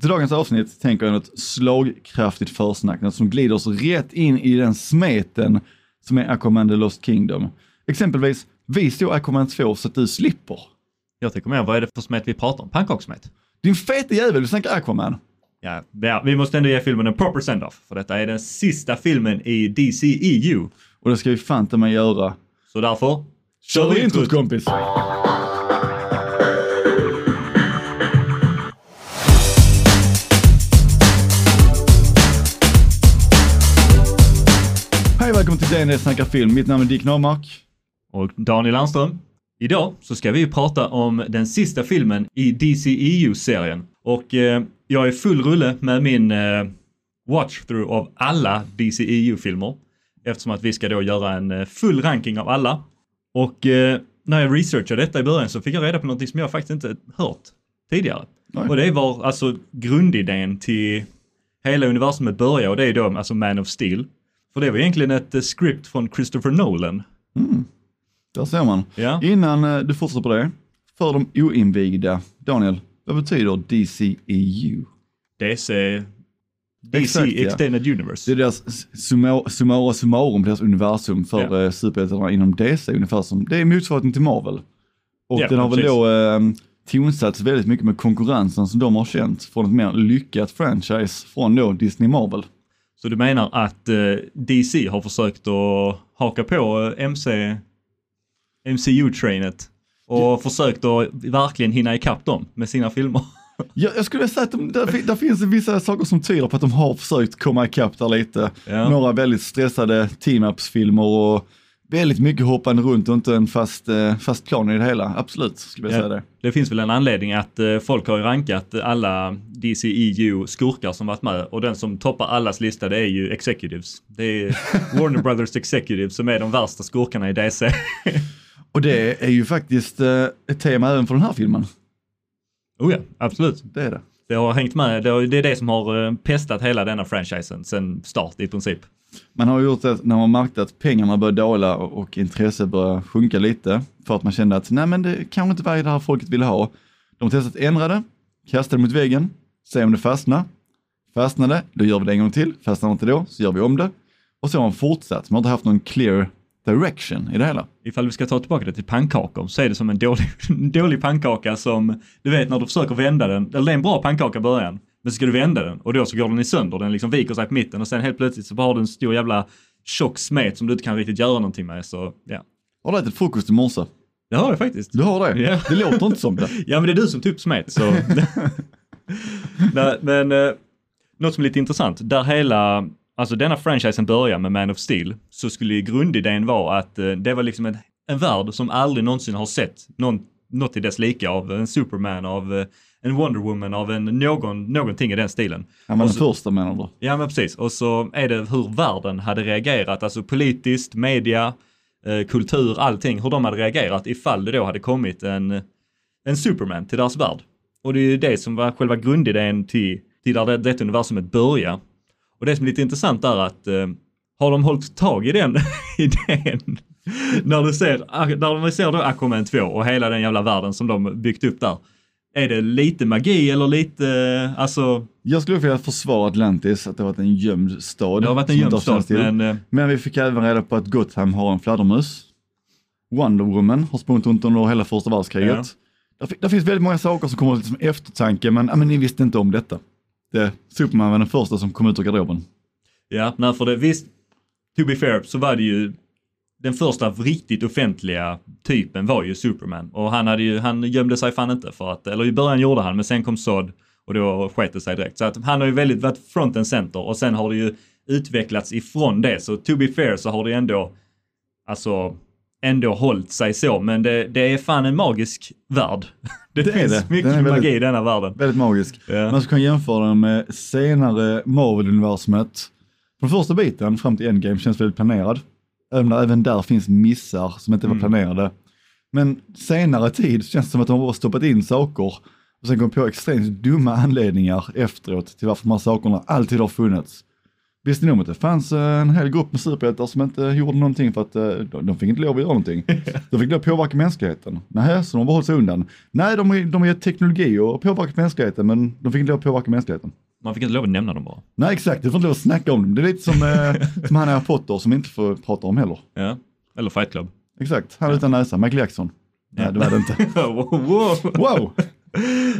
Till dagens avsnitt tänker jag något slagkraftigt försnack, något som glider oss rätt in i den smeten som är Aquaman The Lost Kingdom. Exempelvis, vi står Aquaman 2 så att du slipper. Jag tycker mer, vad är det för smet vi pratar om? Pannkakssmet? Din feta jävel, du snackar Aquaman. Ja, ja, vi måste ändå ge filmen en proper send-off, för detta är den sista filmen i DCEU. Och det ska vi fan ta mig göra. Så därför, Kör vi introt kompis! Välkommen till DND Snackar Film. Mitt namn är Dick Normark. och Daniel Landström. Idag så ska vi prata om den sista filmen i DCEU-serien. Och eh, jag är full rulle med min eh, watch-through av alla DCEU-filmer. Eftersom att vi ska då göra en eh, full ranking av alla. Och eh, när jag researchade detta i början så fick jag reda på något som jag faktiskt inte hört tidigare. Oj. Och det var alltså grundidén till hela universumet börjar och det är då alltså Man of Steel. För det var egentligen ett eh, script från Christopher Nolan. Där ser man. Ja. Innan eh, du fortsätter på det, för de oinvigda, Daniel, vad betyder DCEU? DC, DC Exakt, ja. Extended Universe. Det är deras summa- summa summarum deras universum för Ja. ja. superhjältarna inom DC, ungefär som, det är motsvarigheten till Marvel. Och Ja, den har väl precis. då eh, tonsatts väldigt mycket med konkurrensen som de har känt från ett mer lyckat franchise från då Disney Marvel. Så du menar att eh, DC har försökt att haka på eh, MC, MCU-trainet och försökt att verkligen hinna ikapp dem med sina filmer? Jag, jag skulle säga att de, där, fin- där finns det vissa saker som tyder på att de har försökt komma ikapp där lite. Ja. Några väldigt stressade team-ups-filmer och väldigt mycket hoppande runt och inte en fast, eh, fast plan i det hela. Absolut, skulle jag Ja. säga det. Det finns väl en anledning att eh, folk har rankat alla DCEU-skurkar som varit med och den som toppar allas lista det är ju Executives. Det är Warner Brothers Executives som är de värsta skurkarna i DC. Och det är ju faktiskt eh, ett tema även för den här filmen. oh ja, absolut. Det är det. Det har hängt med, det är det som har eh, pestat hela denna franchisen sen start i princip. Man har gjort det när man märkte att pengarna började dala och intresset började sjunka lite. För att man kände att nej men det kanske inte var det här folket ville ha. De har testat att ändra det, kasta det mot väggen, se om det fastnar. Fastnade, då gör vi det en gång till. Fastnar det inte då, så gör vi om det. Och så har man fortsatt. Man har inte haft någon clear direction i det hela. Ifall vi ska ta tillbaka det till pannkakor så är det som en dålig, dålig pannkaka som, du vet när du försöker vända den, eller det är en bra pannkaka i början, men så ska du vända den och då så går den i sönder, den liksom viker sig på mitten och sen helt plötsligt så har du en stor jävla tjock smet som du inte kan riktigt göra någonting med så ja. Har du ätit frukost i morse? Det har jag faktiskt. Du har det? Ja. Det låter inte som det. Ja men det är du som tog upp smet så. Nej, men eh, något som är lite intressant, där hela, alltså denna franchisen börjar med Man of Steel, så skulle ju grundidén vara att eh, det var liksom en, en värld som aldrig någonsin har sett någon, något i dess lika av en Superman, av eh, en Wonder Woman, av en någon, någonting i den stilen. Var Och den första menar du? Ja men precis, och så är det hur världen hade reagerat, alltså politiskt, media, eh, kultur, allting, hur de hade reagerat ifall det då hade kommit en, en Superman till deras värld. Och det är ju det som var själva grundidén till, till där det, detta universumet börjar. Och det som är lite intressant är att eh, har de hållit tag i den idén när du ser, när vi ser då Aquaman 2 och hela den jävla världen som de byggt upp där. Är det lite magi eller lite, eh, alltså, Jag skulle vilja försvara Atlantis, att det har varit en gömd stad. det har varit en gömd stad, men eh, Men vi fick även reda på att Gotham har en fladdermus. Wonder Woman har sprungit runt under hela första världskriget. Ja. Där, fi- där finns väldigt många saker som kommer som eftertanke, men, men ni visste inte om detta. Det, Superman var den första som kom ut ur garderoben. Ja, nej, för det visst, to be fair, så var det ju den första riktigt offentliga typen var ju Superman och han hade ju, han gömde sig fan inte för att, eller i början gjorde han, men sen kom Sod och då sket det sig direkt. Så att han har ju väldigt varit front and center och sen har det ju utvecklats ifrån det. Så to be fair så har det ändå, alltså, ändå hållit sig så, men det, det är fan en magisk värld. Det, Det finns det. mycket Den är magi väldigt- i denna världen. Väldigt magisk. Ja. Man ska kunna jämföra den med senare Marvel-universumet. På första biten, fram till Endgame, känns väldigt planerad. Även, även där finns missar som inte var Mm. planerade. Men senare tid känns det som att de har stoppat in saker och sen kom på extremt dumma anledningar efteråt till varför de här sakerna alltid har funnits. Visste ni om att det fanns eh, en hel grupp med superhjältar som inte gjorde någonting för att eh, de, fick inte lov att göra någonting. De fick lov att påverka mänskligheten. Nej, så de har hållit sig undan. Nej, de, de gett teknologi och påverkat mänskligheten, men de fick inte lov att påverka mänskligheten. Man fick inte lov att nämna dem bara. Nej, exakt. Du får inte lov att snacka om dem. Det är lite som, eh, som han Harry Potter som inte får prata om heller. Ja. Eller Fight Club. Exakt, han utan näsa, Michael Jackson. Nej, det var det inte. wow. Wow!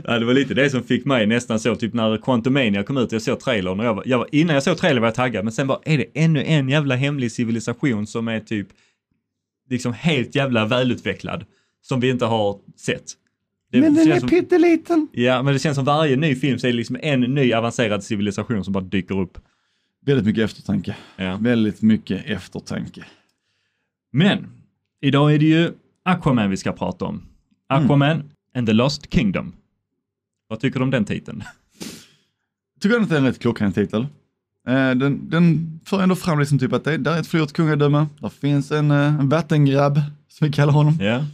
Ja, det var lite det som fick mig nästan så, typ när Quantumania kom ut och jag såg trailern och jag var, jag var, innan jag såg trailern var jag taggad, men sen bara, är det ännu en jävla hemlig civilisation som är typ, liksom helt jävla välutvecklad, som vi inte har sett. Det Men den är som, pytteliten. Ja, men det känns som varje ny film så är det liksom en ny avancerad civilisation som bara dyker upp. Väldigt mycket eftertanke. Ja. Väldigt mycket eftertanke. Men, idag är det ju Aquaman vi ska prata om. Aquaman and the Lost Kingdom. Vad tycker du om den titeln? Tycker jag att det är en rätt klockren titel. Eh, Den, den för ändå fram liksom typ att det där är ett förlorat kungadöme. Där finns en, eh, en vattengrabb, som vi kallar honom. Ja.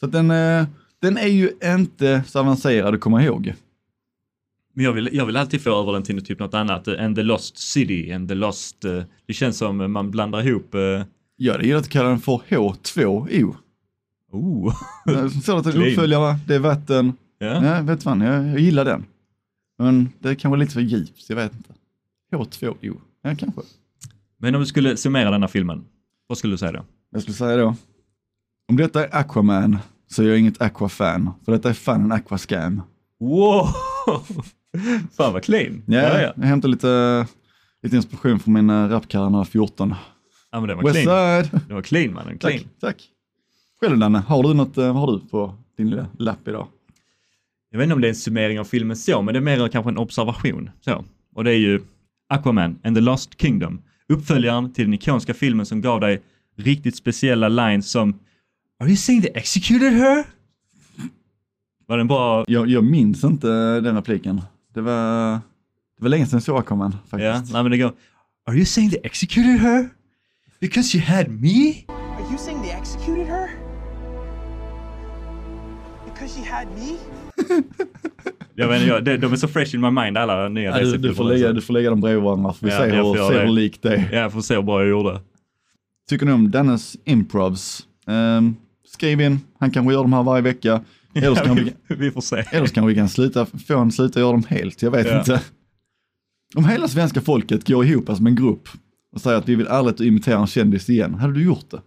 Så att den, eh, den är ju inte så avancerad att komma ihåg. Men jag vill, jag vill alltid få över den till typ något annat. And the Lost City, and the Lost... det känns som man blandar ihop... Jag hade gillat att kalla den för H2O. Oh. Så att det är uppföljare, det är vatten. ja. Ja, vet fan, jag, jag gillar den. Men det är kanske lite för djupt, jag vet inte. H2O, ja kanske. Men om du skulle summera denna filmen, vad skulle du säga då? Jag skulle säga då, om detta är Aquaman så är jag inget Aqua-fan, för detta är fan en Aquascam. Wow! Fan vad clean. Ja, ja, ja. Jag hämtar lite, lite inspiration från min uh, rapkarriär när jag var 14. ja men det var clean. Westside! Det var clean mannen, clean. Tack, tack. Själv Danne, har du något, eh, vad har du på din lilla lapp idag? Jag vet inte om det är en summering av filmen så, men det är mer kanske en observation. Så. Och det är ju Aquaman and the Lost Kingdom. Uppföljaren till den ikoniska filmen som gav dig riktigt speciella lines som Are you saying they executed her? Var den bra? Jag, jag minns inte den repliken. Det var, det var länge sedan jag såg Aquaman Ja, faktiskt. nej men det går Are you saying they executed her? Because you had me? Are you saying they executed her? Because she had me? Jag vet inte, jag, de, de är så fresh in my mind alla nya Ja, du, du, får lägga, du får lägga dem bredvid varandra, för vi Ja, ser, hur, ser hur likt det är. Ja, jag får se hur bra jag gjorde. Tycker ni om Dannes improvs? Um, skriv in, han kanske gör dem här varje vecka. Eller så Ja, vi, vi, vi får se. eller så kan vi kan sluta, få honom sluta göra dem helt, jag vet Ja. inte. Om hela svenska folket går ihop som en grupp och säger att vi vill aldrig imitera en kändis igen, hade du gjort det?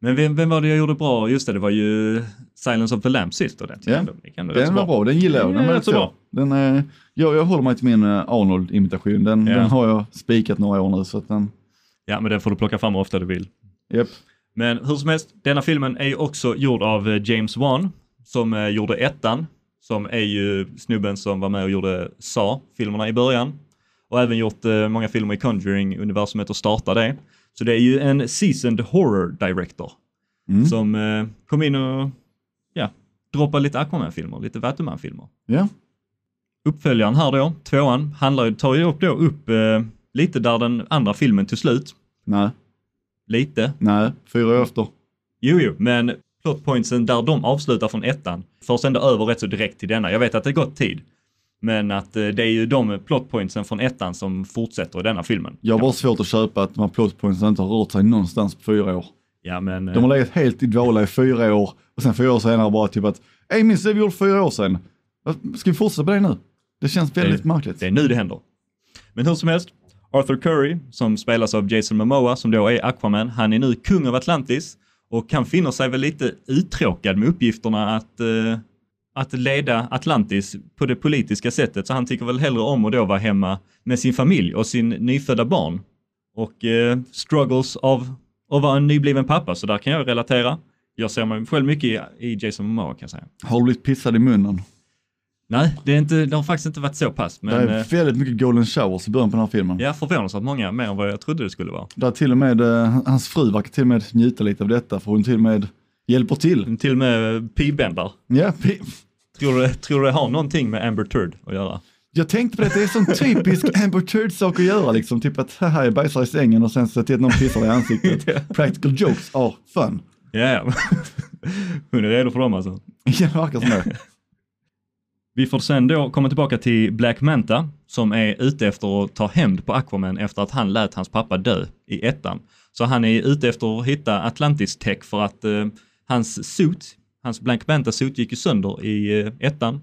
Men vem, vem var det jag gjorde bra? Just det, det var ju Silence of the Lambs sist och den tycker Ja. jag ändå- Den var bra, den gillar jag. Den, Ja, var rätt rätt så bra. Den, eh, jag, jag håller mig till min eh, Arnold-imitation, den, Ja. den har jag spikat några år nu. Så att den, Ja, men den får du plocka fram hur ofta du vill. japp. Men hur som helst, denna filmen är ju också gjord av eh, James Wan som gjorde ettan, som är ju snubben som var med och gjorde Saw-filmerna i början. Och även gjort många filmer i Conjuring-universumet och startade det. Så det är ju en seasoned horror director Mm. som eh, kom in och ja, droppade lite Aquaman-filmer, lite Batman-filmer. Ja. Uppföljaren här då, tvåan, handlar, tar ju upp då upp eh, lite där den andra filmen tog slut. Nej, Lite, nej, fyra år efter. Jo, jo, men plotpointsen där de avslutar från ettan förs ändå över rätt så direkt till denna. Jag vet att det gått tid. Men att eh, det är ju de plotpointsen från ettan som fortsätter i denna filmen. Jag har bara svårt att köpa att de här plotpointsen inte har rört sig någonstans på fyra år. Ja, men... De har legat helt i dvala i fyra år och sen fyra år senare bara typ att, ej minns det vi gjorde fyra år sedan? Ska vi fortsätta på det nu? Det känns väldigt Det- märkligt. Det är nu det händer. Men hur som helst, Arthur Curry, som spelas av Jason Momoa, som då är Aquaman, han är nu kung av Atlantis och han finner sig väl lite uttråkad med uppgifterna att, eh, att leda Atlantis på det politiska sättet. Så han tycker väl hellre om att då vara hemma med sin familj och sin nyfödda barn. Och eh, struggles av att vara en nybliven pappa, så där kan jag relatera. Jag ser mig själv mycket i, i Jason Momoa kan jag säga. Har du blivit pissad i munnen? Nej, det, är inte, det har faktiskt inte varit så pass. Men, det är eh, väldigt mycket golden showers i början på den här filmen. Ja, förvånansvärt många, mer än vad jag trodde det skulle vara. Där till och med, eh, hans fru verkar till och med njuta lite av detta, för hon till och med hjälper till. Till och med pibändar. Ja, pi- Tror du, tror du det har någonting med Amber Turd att göra? jag tänkte på det, det är sån typisk Amber Turd-sak att göra, liksom typ att haha, jag bajsar i sängen och sen så till att någon pissar i ansiktet. Practical jokes are fun. Ja, ja. Hon är redo för dem alltså. Ja, det verkar som det. Vi får sen då komma tillbaka till Black Manta som är ute efter att ta hämnd på Aquaman efter att han lät hans pappa dö i ettan. Så han är ute efter att hitta Atlantis Tech för att eh, hans suit, hans Black Manta suit gick ju sönder i eh, ettan.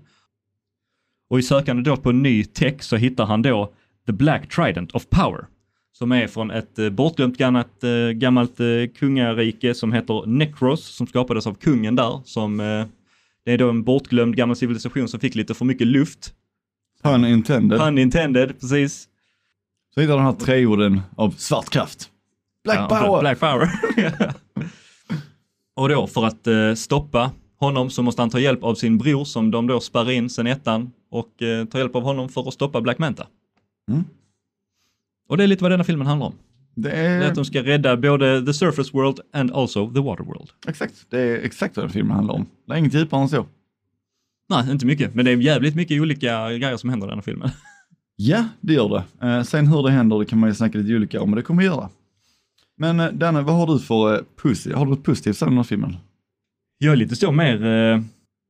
Och i sökande då på ny tech så hittar han då The Black Trident of Power som är från ett eh, bortglömt gammalt, eh, gammalt kungarike som heter Necros som skapades av kungen där som det är då en bortglömd gammal civilisation som fick lite för mycket luft. Pun intended. Pun intended, precis. Så hittar den här treorden av svart kraft. Black Ja, power! Black power. och då för att eh, stoppa honom så måste han ta hjälp av sin bror som de då spärrar in sen ettan och eh, ta hjälp av honom för att stoppa Black Manta. Mm. Och det är lite vad denna filmen handlar om. Det Det är är, att de ska rädda både the surface world and also the water world. exakt, det är exakt vad den filmen handlar om. Det är inget djupare än så. Nej, inte mycket, men det är jävligt mycket olika grejer som händer i den här filmen. Ja, det gör det. Eh, sen hur det händer, det kan man ju snacka lite olika om, men det kommer vi göra. Men eh, Danne, vad har du för eh, pussy? Har du något positivt att den här filmen? Jag är lite så mer, eh,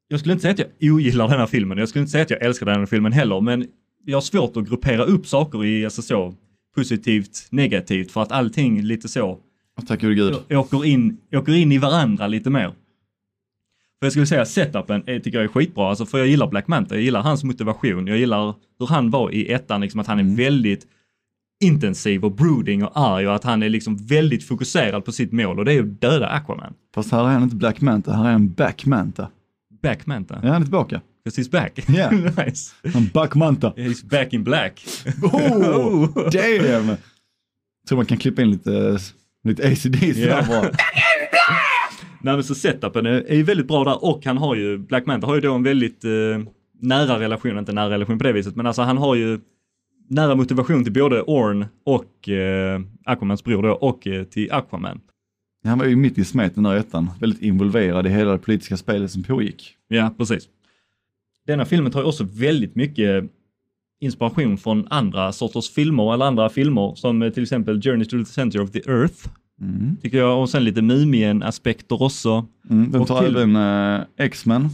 jag skulle inte säga att jag ogillar den här filmen, jag skulle inte säga att jag älskar den här filmen heller, men jag har svårt att gruppera upp saker i, alltså så, positivt, negativt, för att allting lite så Tack gode gud. åker in, åker in i varandra lite mer. För jag skulle säga setupen är, tycker jag är skitbra, alltså för jag gillar Black Manta, jag gillar hans motivation, jag gillar hur han var i ettan, liksom att han är väldigt intensiv och brooding och arg och att han är liksom väldigt fokuserad på sitt mål och det är att döda Aquaman. Fast här är han inte Black Manta, här är han Back Manta. Back Manta. Ja, han är tillbaka. Because he's back. Ja. nice. Han Back Manta. He's back in black. Oh, damn! Tror man kan klippa in lite, lite ACDC Ja. där bara. Nej men så setupen är, är ju väldigt bra där och han har ju, Black Manta har ju då en väldigt eh, nära relation, inte nära relation på det viset, men alltså han har ju nära motivation till både Orn och eh, Aquamans bror då och eh, till Aquaman. Han var ju mitt i smeten där i ettan, väldigt involverad i hela det politiska spelet som pågick. Ja, precis. Denna filmen tar ju också väldigt mycket inspiration från andra sorters filmer eller andra filmer som eh, till exempel Journey to the Center of the Earth, Mm. tycker jag, och sen lite Mumien-aspekter också. Mm, den tar till- även eh, X-Men,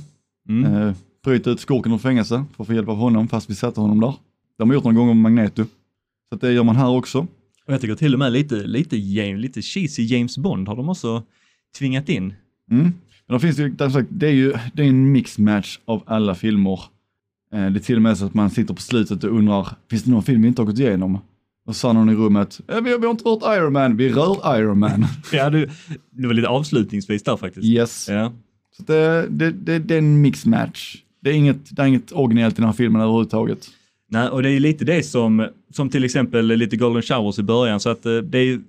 Mm. eh, bryter ut skurken ur fängelse för att få hjälp av honom fast vi sätter honom där. Det har man gjort någon gång med Magneto. Så det gör man här också. Och jag tycker till och med lite, lite, James, lite cheesy James Bond har de också tvingat in. Mm. Men då finns det, ju, det är ju det är en mixmatch av alla filmer. Eh, det är till och med så att man sitter på slutet och undrar, finns det någon film vi inte har gått igenom? Och så sa någon i rummet, eh, vi, har, vi har inte rört Iron Man, vi rör Iron Man. Ja, det, det var lite avslutningsvis där faktiskt. yes. Ja. Så det, det, det, det är en mixmatch. Det är inget, det är inget originellt i den här filmen överhuvudtaget. Nej, och det är lite det som, som till exempel lite Golden Showers i början, så att eh, det är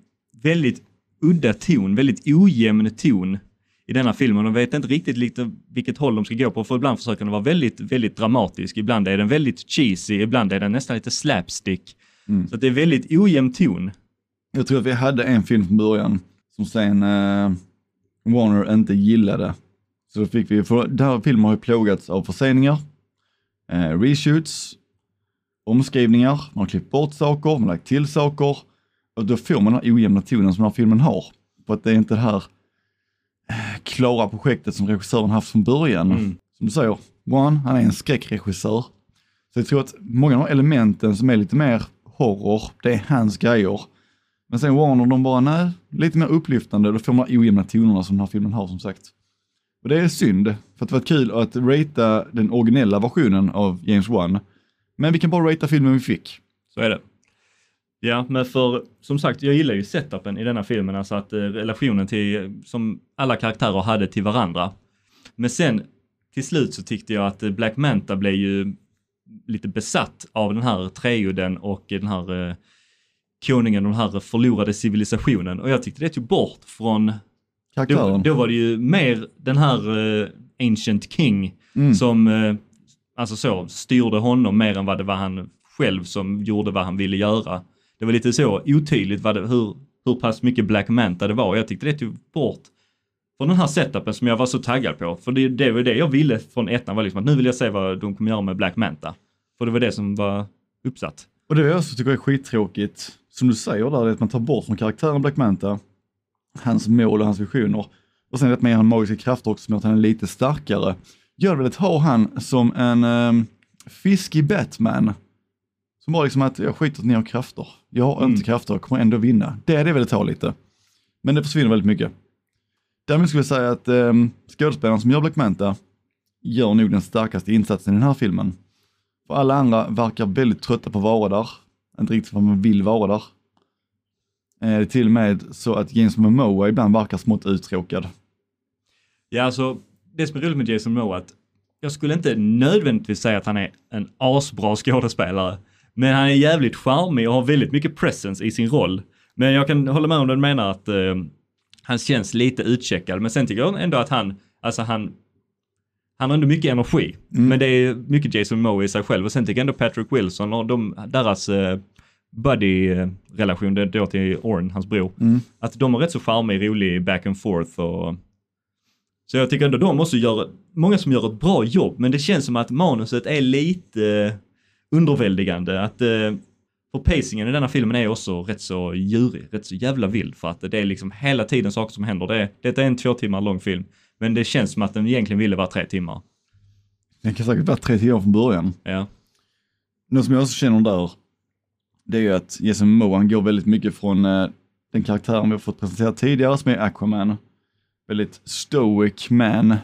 väldigt udda ton, väldigt ojämn ton i denna filmen och vet inte riktigt lite vilket håll de ska gå på, för ibland försöker den vara väldigt, väldigt dramatisk, ibland är den väldigt cheesy, ibland är den nästan lite slapstick. Mm. Så det är väldigt ojämn ton. Jag tror att vi hade en film från början som sen eh, Warner inte gillade. Så då fick vi, för den här filmen har ju plågats av förseningar, eh, reshoots, omskrivningar, man har klippt bort saker, man har lagt till saker. Och då får man den här ojämna tonen som den här filmen har. För att det är inte det här eh, klara projektet som regissören haft från början. Mm. Som du säger, One, han är en skräckregissör. Så jag tror att många av de elementen som är lite mer horror, det är hans grejer. Men sen Warner, de bara, nej, lite mer upplyftande, då får man ojämna tonerna som den här filmen har som sagt. Och det är synd, för att det var kul att ratea den originella versionen av James Wan. Men vi kan bara ratea filmen vi fick. Så är det. Ja, men för som sagt, jag gillar ju setupen i denna filmen, alltså att eh, relationen till, som alla karaktärer hade till varandra. Men sen till slut så tyckte jag att eh, Black Manta blev ju lite besatt av den här treudden och den här eh, konungen och den här förlorade civilisationen. Och jag tyckte det tog bort från, då, då var det ju mer den här eh, Ancient King Mm. som eh, alltså så styrde honom mer än vad det var han själv som gjorde vad han ville göra. Det var lite så otydligt vad det, hur, hur pass mycket Black Manta det var jag tyckte det tog bort från den här setupen som jag var så taggad på. För det, det var det jag ville från ettan var liksom att nu vill jag se vad de kommer göra med Black Manta. För det var det som var uppsatt. Och det jag också tycker är skittråkigt, som du säger där, det är att man tar bort från karaktären Black Manta, hans mål och hans visioner. Och sen att man ger honom magiska krafter också som gör att han är lite starkare. Jag hade velat ha han som en um, fiskig Batman. Som bara liksom att jag skiter har krafter. Jag har Mm. inte krafter, jag kommer ändå vinna. Det hade jag velat ha lite. Men det försvinner väldigt mycket. Däremot skulle jag säga att um, skådespelaren som gör Black Manta gör nog den starkaste insatsen i den här filmen. För alla andra verkar väldigt trötta på att vara där. Inte riktigt vad man vill vara där. Eh, Det är till och med så att James Momoa ibland verkar smått uttråkad. Ja, alltså det som är roligt med Jason Momoa att jag skulle inte nödvändigtvis säga att han är en asbra skådespelare. Men han är jävligt charmig och har väldigt mycket presence i sin roll. Men jag kan hålla med om du menar att eh, han känns lite utcheckad. Men sen tycker jag ändå att han, alltså han, han har ändå mycket energi. Men det är mycket Jason Momoa i sig själv. Och sen tycker jag ändå Patrick Wilson och de, deras eh, buddy-relation är då till Orn, hans bror. Att de har rätt så charmig, rolig back and forth och så jag tycker ändå de måste göra, många som gör ett bra jobb, men det känns som att manuset är lite eh, underväldigande. Att, eh, för pacingen i denna filmen är också rätt så djurig, rätt så jävla vild för att det är liksom hela tiden saker som händer. Det är, detta är en två timmar lång film, men det känns som att den egentligen ville vara tre timmar. Den kan säkert vara tre timmar från början. Ja, Något som jag också känner där, det är ju att Jason Momoa han går väldigt mycket från eh, den karaktären vi har fått presentera tidigare som är Aquaman. Väldigt stoic man,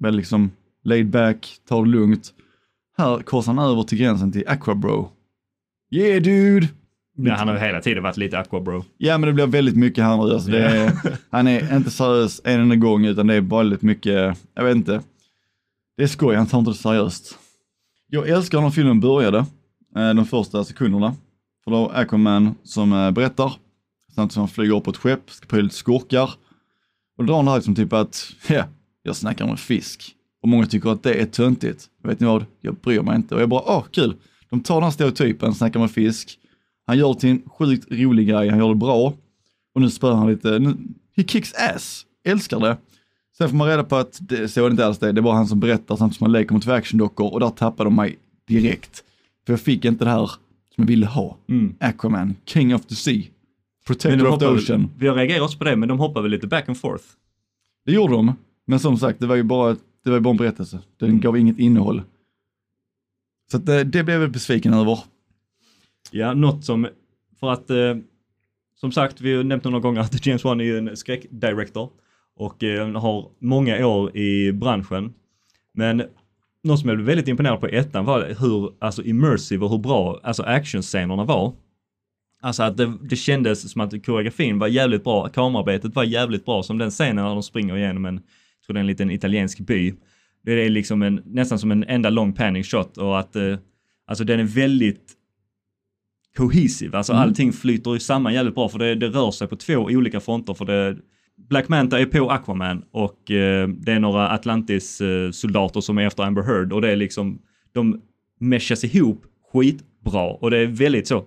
väldigt liksom laid back, tar det lugnt. Här korsar han över till gränsen till Aquabro. Yeah dude! men han har hela tiden varit lite aqua bro. Ja men det blir väldigt mycket här nu. Alltså, är, han är inte seriös en enda gång utan det är väldigt mycket, jag vet inte. Det är skoj, han tar inte det seriöst. Jag älskar när filmen började, eh, de första sekunderna. För då är Aquaman som eh, berättar, samtidigt som han flyger upp på ett skepp, ska på lite skurkar. Och då drar han det här som typ att, ja, jag snackar om en fisk. Och många tycker att det är töntigt. Vet ni vad? Jag bryr mig inte. Och jag bara, åh kul. De tar den här stereotypen, snackar om fisk. Han gör det till en sjukt rolig grej, han gör det bra. Och nu spör han lite, nu, he kicks ass, älskar det. Sen får man reda på att det, så är det inte alls det, det var han som berättar samtidigt som han leker mot två actiondockor och där tappade de mig direkt. För jag fick inte det här som jag ville ha. Aquaman, King of the Sea, Protector of the Ocean. vi har reagerat också på det, men de hoppar väl lite back and forth. Det gjorde de, men som sagt, det var ju bara, det var ju bara en berättelse. Den gav inget innehåll. Så det, det blev jag besviken över. Ja, något som, för att eh, som sagt, vi har nämnt några gånger att James Wan är ju en skräckdirector och eh, har många år i branschen. Men något som jag blev väldigt imponerad på i ettan var hur alltså immersive och hur bra alltså actionscenerna var. Alltså att det, det kändes som att koreografin var jävligt bra, kamerarbetet var jävligt bra, som den scenen när de springer igenom en, jag tror det är en liten italiensk by. Det är liksom en, nästan som en enda lång panning shot och att eh, alltså den är väldigt cohesive, alltså allting flyter ju samman jävligt bra för det, det rör sig på två olika fronter för det Black Manta är på Aquaman och eh, det är några Atlantis-soldater som är efter Amber Heard och det är liksom, de meshas ihop skitbra och det är väldigt så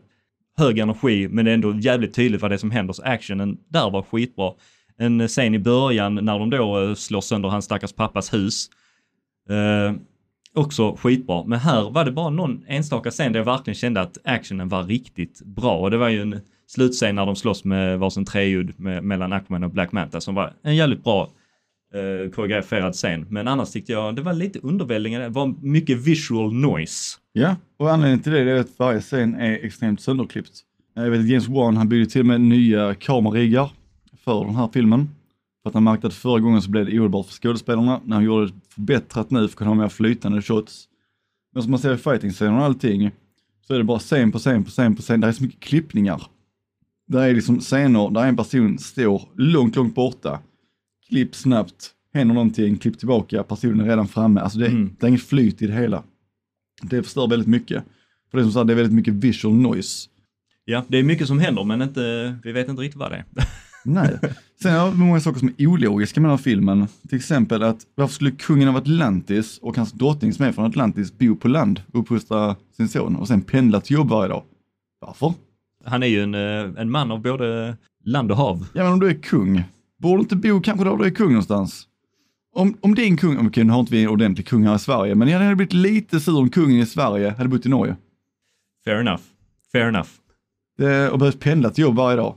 hög energi men det är ändå jävligt tydligt vad det är som händer så actionen där var skitbra. En eh, scen i början när de då eh, slår sönder hans stackars pappas hus. Eh, också skitbra. Men här var det bara någon enstaka scen där jag verkligen kände att actionen var riktigt bra. Och det var ju en slutscen när de slåss med varsin treudd mellan Aquaman och Black Manta som var en jävligt bra eh, koreograferad scen. Men annars tyckte jag det var lite underväldigande. Det var mycket visual noise. Ja, och anledningen till det är att varje scen är extremt sönderklippt. Eh, jag vet att James Wan, han byggde till och med nya kamerariggar för den här filmen. För att han märkte att förra gången så blev det ohållbart för skådespelarna. När han gjorde det förbättrat nu för att kunna ha mer flytande shots. Men som man ser i fighting-scener och allting, så är det bara scen på scen på scen på scen. Det är så mycket klippningar. Det är liksom scener där en person står långt, långt borta. Klipp snabbt, händer någonting, klipp tillbaka, personen är redan framme. Alltså det, Mm. det är inget flyt i det hela. Det förstör väldigt mycket. För det är som sagt, det är väldigt mycket visual noise. Ja, det är mycket som händer men inte, vi vet inte riktigt vad det är. Nej. Sen har vi många saker som är ologiska med den här filmen. Till exempel att varför skulle kungen av Atlantis och hans drottning som är från Atlantis bo på land och uppfostra sin son och sen pendla till jobb varje dag? Varför? Han är ju en, eh, en man av både land och hav. Ja men om du är kung, borde inte bo kanske där du är kung någonstans? Om, om din kung, okej nu har inte vi en ordentlig kung här i Sverige, men jag hade blivit lite sur om kungen i Sverige hade bott i Norge. Fair enough. Fair enough. Det, och behövt pendla till jobb varje dag.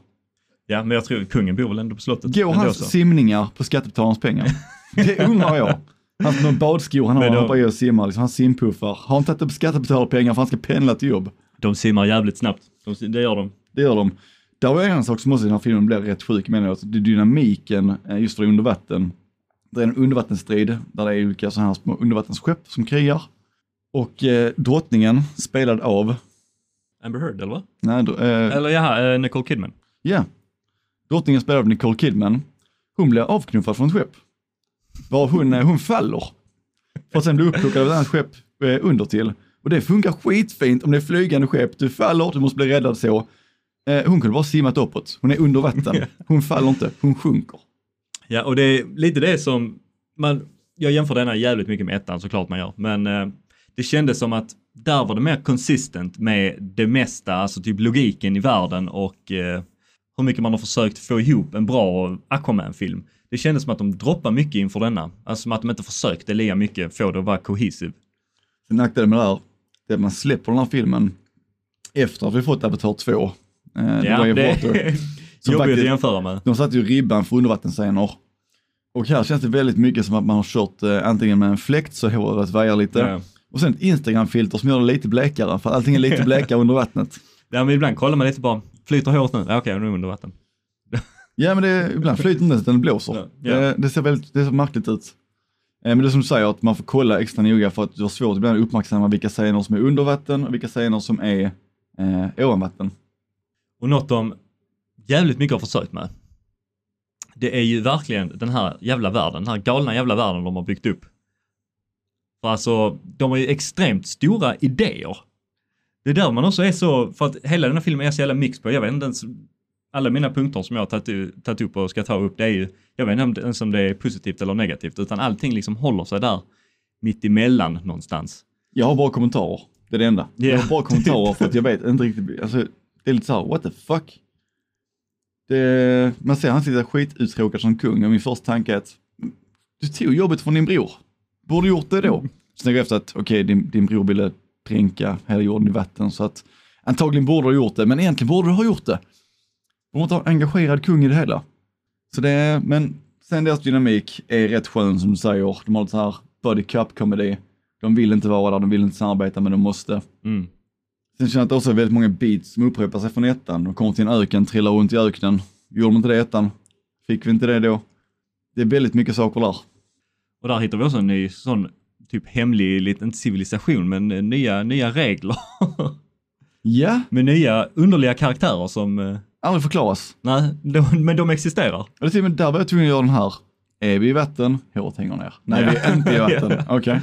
Ja, men jag tror kungen bor väl ändå på slottet. Går hans så. simningar på skattebetalarnas pengar? Det undrar jag. Han har några badskor han har, Men han de- hoppar i och simmar, liksom, han simpuffar. Har han tagit upp skattebetalarpengar för han ska pendla till jobb? De simmar jävligt snabbt. De, det gör de. Det gör de. Där var en sak som också i den här filmen blev rätt sjuk menar jag. Det är dynamiken eh, just för under vatten. Det är en undervattensstrid där det är olika sådana här små undervattensskepp som krigar. Och eh, drottningen spelad av, Amber Heard, eller vad? nej, dr- eh, Eller ja, eh, Nicole Kidman. ja, drottningen spelad av Nicole Kidman. Hon blir avknuffad från ett skepp. Var hon, eh, hon faller. För att sen bli upplockad av ett annat skepp eh, under till. Och det funkar skitfint om det är flygande skepp. Du faller, du måste bli räddad så. Eh, hon kunde bara simmat uppåt. Hon är under vatten. Hon faller inte, hon sjunker. Ja, och det är lite det som man, jag jämför denna jävligt mycket med ettan såklart man gör, men eh, det kändes som att där var det mer consistent med det mesta, alltså typ logiken i världen och eh, hur mycket man har försökt få ihop en bra Aquaman-film. Det kändes som att de droppade mycket inför denna, alltså som att de inte försökte lika mycket få det att vara cohesive. Sen nackdelen med det här, det är att man släpper den här filmen efter att vi fått Avatar 2. Eh, Ja, Way of det Water. Som jobbigt att jämföra med. De satte ju ribban för undervattensscener. Och här känns det väldigt mycket som att man har kört eh, antingen med en fläkt så håret vajar lite. Ja. Och sen ett Instagram-filter som gör det lite blekare, för allting är lite blekare under vattnet. Ja, men ibland kollar man lite bara, flyter håret nu? Ja, okej, nu är det under vatten. Ja men det, är- ibland flyter inte utan det blåser. Ja, ja. Det, det ser väldigt det ser märkligt ut. Eh, Men det är som du säger, att man får kolla extra noga för att du har svårt ibland att uppmärksamma vilka scener som är under vatten och vilka scener som är eh, ovan vatten. Och något de jävligt mycket har försökt med. Det är ju verkligen den här jävla världen, den här galna jävla världen de har byggt upp. För alltså, de har ju extremt stora idéer. Det är där man också är så, för att hela den här filmen är så jävla mix på, jag vet inte ens, alla mina punkter som jag har tagit, upp och ska ta upp, det är ju, jag vet inte ens om det är positivt eller negativt, utan allting liksom håller sig där mitt emellan någonstans. Jag har bara kommentarer, det är det enda. Jag Ja, har bara kommentarer för att jag vet inte riktigt, alltså det är lite så här, what the fuck? Det, man ser han sitta skituttråkad som kung och min första tanke är att du tog jobbet från din bror. Borde gjort det då. Sen tänker jag efter att okej, din, din bror ville dränka hela jorden i vatten så att antagligen borde du ha gjort det, men egentligen borde du ha gjort det. Borde inte ha en engagerad kung i det hela. Så det, men sen deras dynamik är rätt skön som du säger. De har lite så här buddy cup komedi. De vill inte vara där, de vill inte samarbeta men de måste. Mm. Sen känner jag att det också är väldigt många beats som upprepar sig från ettan. De kommer till en öken, trillar runt i öknen. Gjorde de inte det i ettan? Fick vi inte det då? Det är väldigt mycket saker där. Och där hittar vi också en ny sån typ hemlig, lite, inte civilisation, men nya, nya regler. Ja, med nya underliga karaktärer som, eh, aldrig förklaras. nej, de, men de existerar. Och det är till och med där var jag tvungen att göra den här. Är vi i vatten? Håret hänger ner. Nej, Ja. vi är inte i vatten. Okej. Är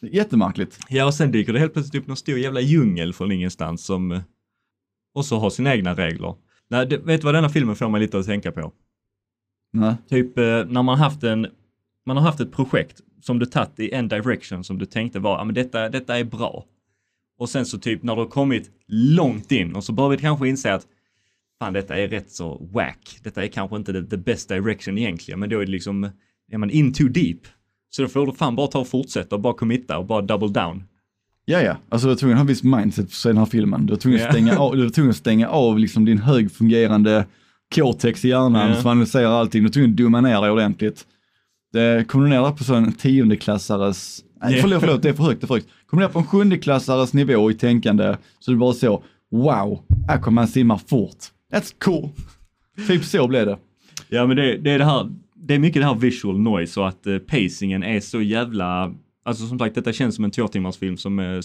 Jättemärkligt. Ja, och sen dyker det helt plötsligt upp någon stor jävla djungel från ingenstans som eh, också har sina egna regler. Nej, det, vet du vad denna filmen får mig lite att tänka på? Nej. Typ eh, när man haft en, man har haft ett projekt som du tagit i en direction som du tänkte var, ja men detta, detta är bra. Och sen så typ när du har kommit långt in och så börjar vi kanske inse att fan detta är rätt så whack. Detta är kanske inte the, the best direction egentligen, men då är det liksom, är man in too deep. Så då får du fan bara ta och fortsätta och bara committa och bara double down. Ja, ja. Alltså du var tvungen att ha en viss mindset för att se den här filmen. Du var tvungen att Ja. stänga av, du var tvungen att stänga av liksom din högfungerande cortex i hjärnan Ja. som analyserar allting. Du var tvungen att dumma ner dig ordentligt. Det kom du ner där på så en tiondeklassares, nej Ja. förlåt, förlåt, det är för högt, det är för högt. Kom du ner på en sjundeklassares nivå i tänkande, så du bara så, wow, här kommer man simma fort. That's cool. Typ så blev det. Ja men det, det är det här, det är mycket det här visual noise och att eh, pacingen är så jävla, alltså som sagt detta känns som en två timmars film som eh,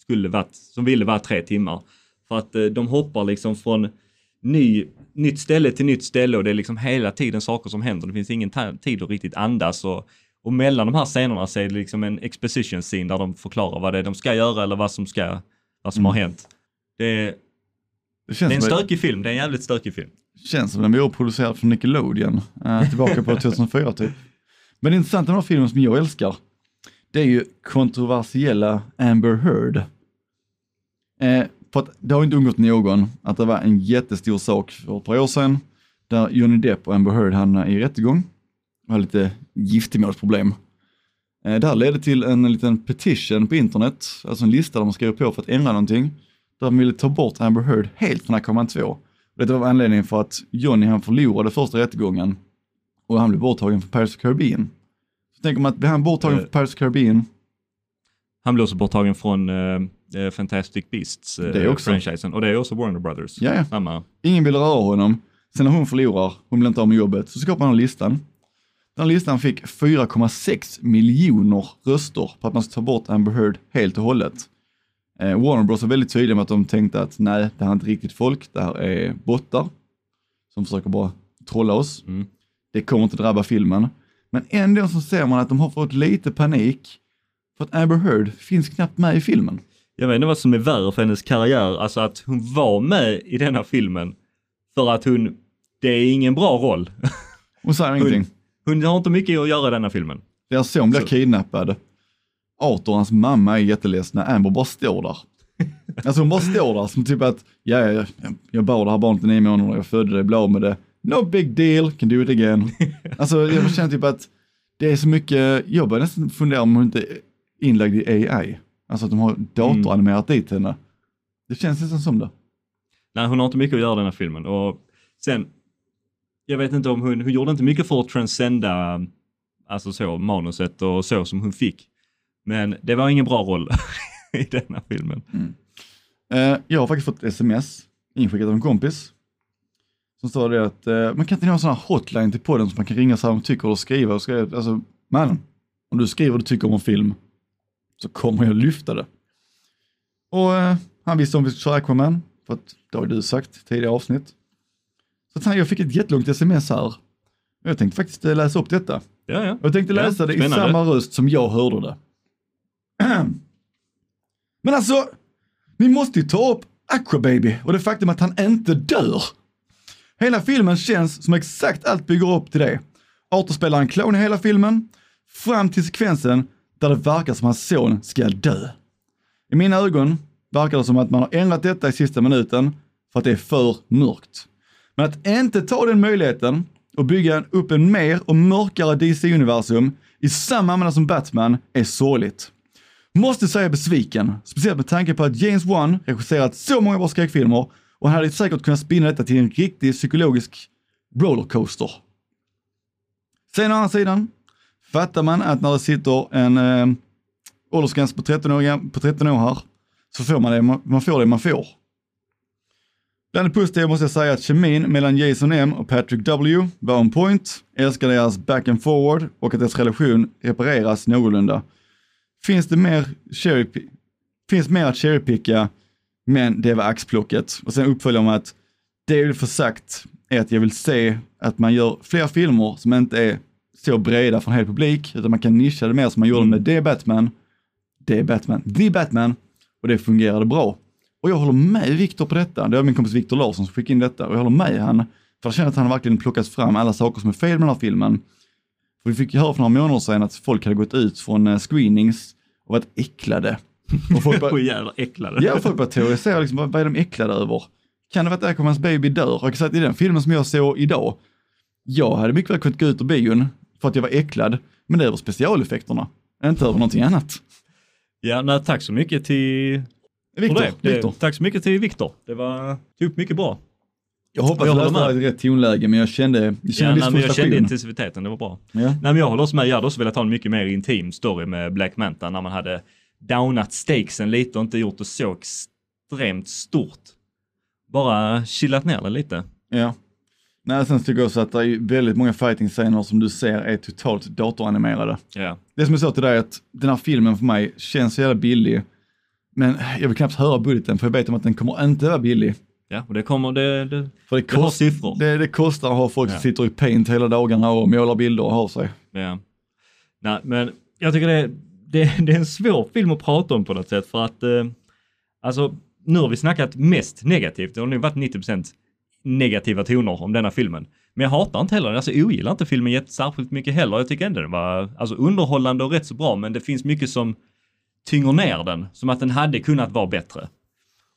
skulle varit, som ville vara tre timmar. För att eh, de hoppar liksom från ny, nytt ställe till nytt ställe och det är liksom hela tiden saker som händer. Det finns ingen tid att riktigt andas och, och mellan de här scenerna så är det liksom en exposition scene där de förklarar vad det är de ska göra eller vad som ska, vad som har hänt. Det är, Det det är en stökig film, det är en jävligt stökig film. Känns som den var producerad från Nickelodeon, eh, tillbaka på 2004 typ. Men det intressanta med den här filmen som jag älskar, det är ju kontroversiella Amber Heard. Eh, för att det har inte undgått någon att det var en jättestor sak för ett par år sedan, där Johnny Depp och Amber Heard hamnade i rättegång och hade lite giftermålsproblem. Eh, det här ledde till en liten petition på internet, alltså en lista där man skrev på för att ändra någonting, där man ville ta bort Amber Heard helt från Aquaman 2. Det var anledningen för att Johnny han förlorade första rättegången och han blev borttagen från Pirates of Caribbean. Så tänker man att blir han borttagen Eh. från Pirates of Caribbean, Han blev också borttagen från eh, Fantastic Beasts eh, Det också. franchisen och det är också Warner Brothers. Samma. ingen vill röra honom. Sen när hon förlorar, hon vill inte ha med jobbet, så skapar han listan. Den listan fick 4,6 miljoner röster på att man ska ta bort Amber Heard helt och hållet. Eh, Warner Bros var väldigt tydliga med att de tänkte att nej, det här är inte riktigt folk, det här är bottar som försöker bara trolla oss. Mm. Det kommer inte drabba filmen. Men ändå så ser man att de har fått lite panik för att Amber Heard finns knappt med i filmen. Jag vet inte vad som är värre för hennes karriär, alltså att hon var med i denna filmen för att hon, det är ingen bra roll. Hon säger ingenting. Hon har inte mycket att göra i denna filmen. Deras son blir Så. kidnappad. Arthur och hans mamma är jätteledsna, Amber bara står där. Alltså hon bara står där som typ att, ja, ja, ja, jag bar det här barnet i nio månader, jag födde det, blev med det. No big deal, can do it again. Alltså jag känner typ att det är så mycket, jag börjar nästan fundera om hon inte är inlagd i AI. Alltså att de har datoranimerat dit henne. Det känns nästan som det. Nej, hon har inte mycket att göra i den här filmen. Och sen, jag vet inte om hon, hon gjorde inte mycket för att transcenda alltså så, manuset och så som hon fick. Men det var ingen bra roll i denna filmen. Eh, jag har faktiskt fått sms inskickat av en kompis. Som står det att eh, man kan inte ha en sån här hotline till podden som man kan ringa så här om tycker och skriva och skriva. Alltså, mannen, om du skriver vad du tycker om en film så kommer jag lyfta det. Och eh, han visste om vi skulle köra Aquaman, för att det har du sagt tidigare avsnitt. Så att han, jag fick ett jättelångt sms här. Och Jag tänkte faktiskt eh, läsa upp detta. Ja, ja. Jag tänkte Ja, läsa det i samma röst som jag hörde det. Men alltså, ni måste ju ta upp Aquababy och det faktum att han inte dör. Hela filmen känns som exakt allt bygger upp till det. Arthur spelar en klon i hela filmen, fram till sekvensen där det verkar som hans son ska dö. I mina ögon verkar det som att man har ändrat detta i sista minuten för att det är för mörkt. Men att inte ta den möjligheten och bygga upp en mer och mörkare DC-universum i samma anda som Batman är sorgligt. Måste säga besviken, speciellt med tanke på att James Wan regisserat så många bra skräckfilmer och han hade säkert kunnat spinna detta till en riktig psykologisk rollercoaster. Sen å andra sidan fattar man att när det sitter en eh, åldersgräns på 13, år, på 13 år här så får man det man, man får det man får. Bland det positiva måste jag säga att kemin mellan Jason M och Patrick W var on point. Älskar deras back and forward och att deras relation repareras någorlunda. Finns det mer cherry, finns mer att cherrypicka, men det var axplocket. Och sen uppföljer med att det jag vill få sagt är att jag vill se att man gör fler filmer som inte är så breda för en hel publik, utan man kan nischa det mer som man gjorde med det Batman, det Batman, The Batman, och det fungerade bra. Och jag håller med Viktor på detta. Det var min kompis Viktor Larsson som skickade in detta och jag håller med han. För jag känner att han verkligen plockat fram alla saker som är fel med den här filmen. För vi fick ju höra för några månader sedan att folk hade gått ut från eh, screenings och varit äcklade. Och folk bara, jävla äcklade. ja, folk bara teoriserar liksom, vad är de äcklade över? Kan det vara att Aquamans baby dör? Och att i den filmen som jag såg idag, jag hade mycket väl kunnat gå ut ur bion för att jag var äcklad, men det är över specialeffekterna, inte över någonting annat. Ja, nej, tack så mycket till Viktor. Tack så mycket till Viktor. Det var tog upp mycket bra. Jag hoppas Jag jag det här i rätt tonläge, men jag kände, jag Ja, kände nej, viss men jag kände intensiteten, det var bra. Ja. Nej, men jag håller också med, jag hade också velat ha en mycket mer intim story med Black Manta när man hade downat stakesen lite och inte gjort det så extremt stort. Bara chillat ner det lite. Ja. Nej, sen tycker jag också att det är väldigt många fighting-scener som du ser är totalt datoranimerade. Ja. Det som jag sa till dig är att den här filmen för mig känns så jävla billig. Men jag vill knappt höra budgeten för jag vet om att den kommer inte vara billig. Ja, och det kommer, det, det, För det, det har kost, siffror. det, det kostar att ha folk som Ja. sitter i paint hela dagarna och målar bilder och har sig. Ja. Nej, men jag tycker det, det, det är en svår film att prata om på något sätt för att eh, alltså nu har vi snackat mest negativt. Det har nog varit 90% negativa toner om denna filmen. Men jag hatar inte heller, alltså jag ogillar inte filmen jätte- särskilt mycket heller. Jag tycker ändå den var alltså, underhållande och rätt så bra, men det finns mycket som tynger ner den, som att den hade kunnat vara bättre.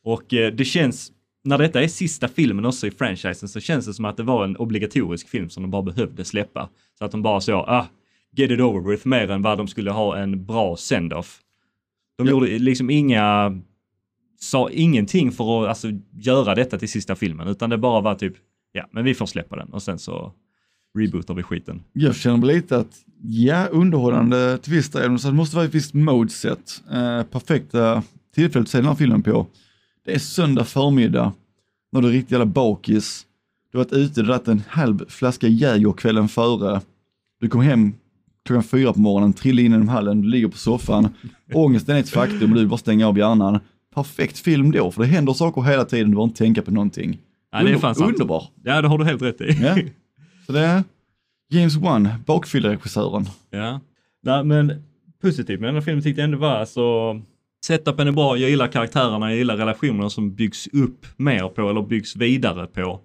Och eh, det känns, när detta är sista filmen också i franchisen så känns det som att det var en obligatorisk film som de bara behövde släppa. Så att de bara så, ah, get it over with mer än vad de skulle ha en bra send-off. De Ja. gjorde liksom inga, sa ingenting för att alltså, göra detta till sista filmen, utan det bara var typ, ja, men vi får släppa den och sen så rebootar vi skiten. Jag känner lite att, ja, underhållande del, så det måste vara ett visst modeset. Eh, perfekta tillfället att se den här filmen på. Det är söndag förmiddag, när du är riktigt jävla bakis. Du har varit ute, dratt en halv flaska Jäger kvällen före. Du kom hem klockan fyra på morgonen, trillar in i hallen, du ligger på soffan. Ångesten är ett faktum och du bara stänga av hjärnan. Perfekt film då, för det händer saker hela tiden, du behöver inte tänka på någonting. Ja, det är fan sant. Underbar. Ja, det har du helt rätt i. Ja. Så det är James Wan, bakfylleregissören. Ja. Nej, men positivt med den här filmen tyckte jag ändå var alltså Setupen är bra, jag gillar karaktärerna, jag gillar relationerna som byggs upp mer på eller byggs vidare på.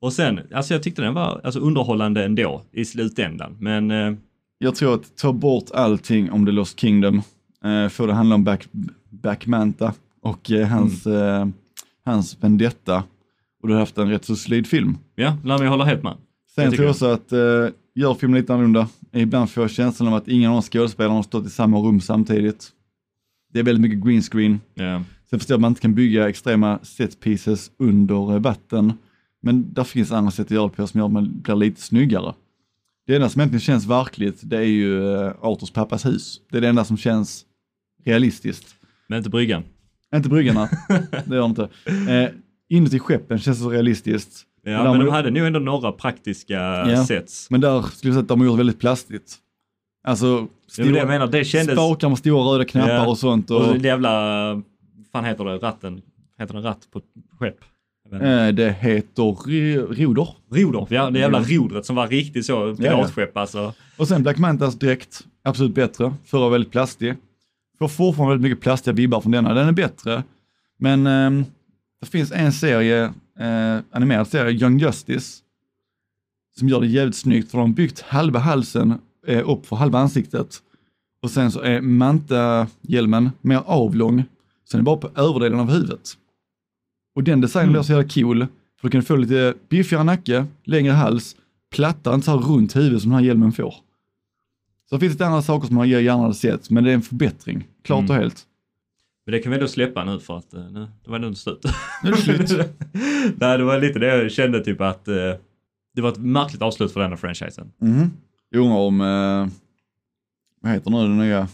Och sen, alltså jag tyckte den var alltså, underhållande ändå i slutändan. Men eh, Jag tror att ta bort allting om The Lost Kingdom, eh, få det handla om Back, Back Manta och eh, hans, eh, hans vendetta och du har haft en rätt så solid film. ja, nej, jag håller helt med. Sen Jag tror jag också att eh, gör filmen lite annorlunda. Ibland får jag känslan av att ingen av de skådespelarna har stått i samma rum samtidigt. Det är väldigt mycket green screen. Ja. Sen förstår jag att man inte kan bygga extrema set pieces under vatten. Men där finns andra sätt att göra det på som gör att man blir lite snyggare. Det enda som egentligen känns verkligt, det är ju eh, Arthurs pappas hus. Det är det enda som känns realistiskt. Men inte bryggan. Inte bryggarna, det gör inte. Eh, inuti skeppen känns det så realistiskt. Ja, men man- de hade nog ändå några praktiska Ja. sets. Men där skulle jag säga att de har gjort väldigt plastigt. Alltså, Det var det jag menar, det kändes... spakar med stora röda knappar Ja. och sånt. Och, Och det jävla, fan heter det, ratten? Heter den ratt på skepp? Eh, det heter roder. Roder, ja det jävla rodret som var riktigt så piratskepp alltså. Och sen Black Mantas dräkt, absolut bättre. Förra var väldigt plastig. Får fortfarande väldigt mycket plastiga vibbar från denna. Den är bättre. Men ehm, det finns en serie, eh, animerad serie, Young Justice, som gör det jävligt snyggt för de har byggt halva halsen eh, upp för halva ansiktet. Och sen så är manta-hjälmen mer avlång, sen är det bara på överdelen av huvudet. Och den designen blir så jävla cool, för du kan få lite biffigare nacke, längre hals, plattare, inte så här runt huvud som den här hjälmen får. Så finns det andra saker som man gärna hade sett, men det är en förbättring, klart och Mm. helt. Men det kan vi då släppa nu för att eh, nu, det var nog slut. Nu är det slut. Nej, det var lite det jag kände typ att eh, det var ett märkligt avslut för den här franchisen. Mhm. Jag undrar om, eh, vad heter nu den nya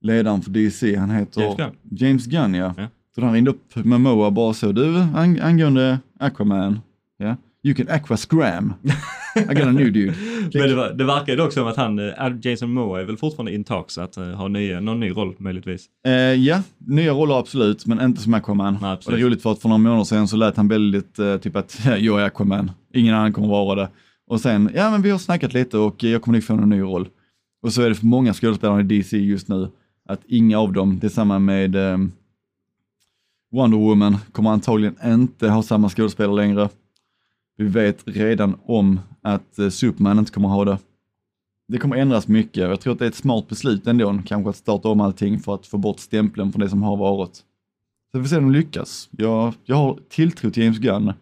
ledaren för DC? Han heter James Gunn. James Gunn ja. Ja. Så han ringde upp Momoa bara så, du ang angående Aquaman, ja, you can aqua scram. I got a new dude. Men det, var, det verkar ju dock som att han, eh, Jason Momoa är väl fortfarande in talks att uh, ha nya, någon ny roll möjligtvis. Eh, ja, nya roller absolut, men inte som Aquaman. Nej, och det är roligt för att för några månader sedan så lät han väldigt eh, typ att ja, jag är Aquaman, ingen annan kommer vara det. Och sen, ja men vi har snackat lite och jag kommer nog få en ny roll. Och så är det för många skådespelare i DC just nu, att inga av dem, det är samma med eh, Wonder Woman, kommer antagligen inte ha samma skådespelare längre. Vi vet redan om att eh, Superman inte kommer ha det. Det kommer ändras mycket. Jag tror att det är ett smart beslut ändå, kanske att starta om allting för att få bort stämpeln från det som har varit. Så vi får se om de lyckas. Jag, jag har tilltro till James Gunn,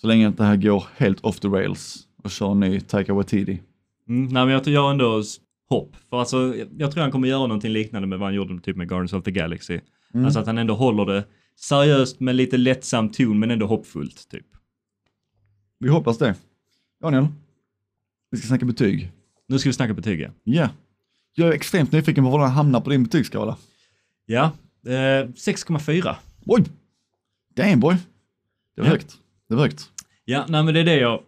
så länge det här går helt off the rails och kör en ny Taika Waititi. Mm, nej men jag, jag har ändå hopp. För alltså, jag, jag tror han kommer göra någonting liknande med vad han gjorde typ med Guardians of the Galaxy. Mm. Alltså att han ändå håller det seriöst med lite lättsam ton men ändå hoppfullt typ. Vi hoppas det. Daniel, vi ska snacka betyg. Nu ska vi snacka betyg ja. Ja. Jag är extremt nyfiken på var den hamnar på din betygsskala. Ja, eh, 6,4. Oj! Damn boy! Det var Ja. högt. Det var högt. Ja, nej men det är det jag...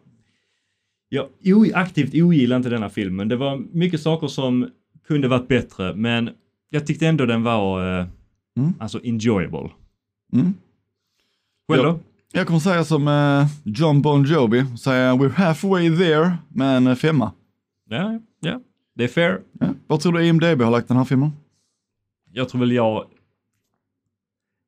Jag aktivt ogillar inte denna filmen. Det var mycket saker som kunde varit bättre, men jag tyckte ändå den var eh, Mm. alltså enjoyable. Mm. Själv då? Jag kommer säga som eh, John Bon Jovi, säga we're halfway there med en eh, femma. Ja, ja. Det är fair. Ja. Vad tror du IMDB har lagt den här filmen? Jag tror väl jag...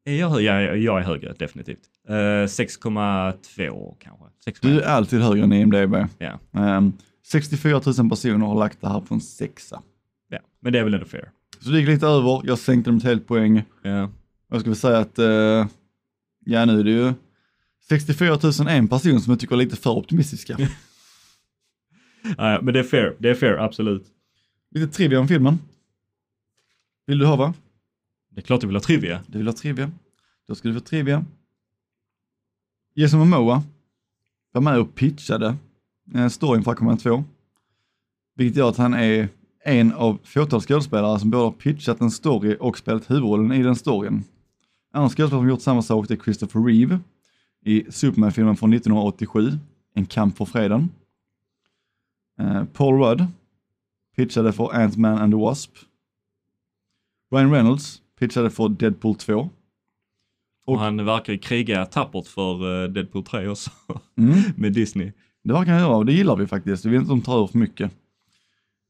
Är jag, hö- ja, jag är högre, definitivt. Eh, 6,2 kanske. 6,1. Du är alltid högre än IMDB. Ja. Um, 64 000 personer har lagt det här på en sexa. ja, men det är väl ändå fair. Så det gick lite över, jag sänkte dem till helt poäng. Ja. Jag skulle säga att, eh, ja nu är det ju 64 000 en person som jag tycker är lite för optimistiska. Ja, men det är fair. Det är fair, absolut. lite trivia om filmen. Vill du ha va? Det är klart du vill ha trivia. Du vill ha trivia? Då ska du få trivia. Jason Momoa var med och pitchade eh, storyn för Aquaman 2. Vilket gör att han är en av fåtal skådespelare som både har pitchat en story och spelat huvudrollen i den storyn. Andra skådespelare som gjort samma sak är Christopher Reeve i Superman-filmen från 1987, En kamp för freden. Eh, Paul Rudd pitchade för Ant-Man and the Wasp. Ryan Reynolds pitchade för Deadpool 2. Och han verkar ju kriga tappert för eh, Deadpool 3 också, Mm. med Disney. Det verkar han göra och det gillar vi faktiskt. Vi vill inte att de tar över för mycket.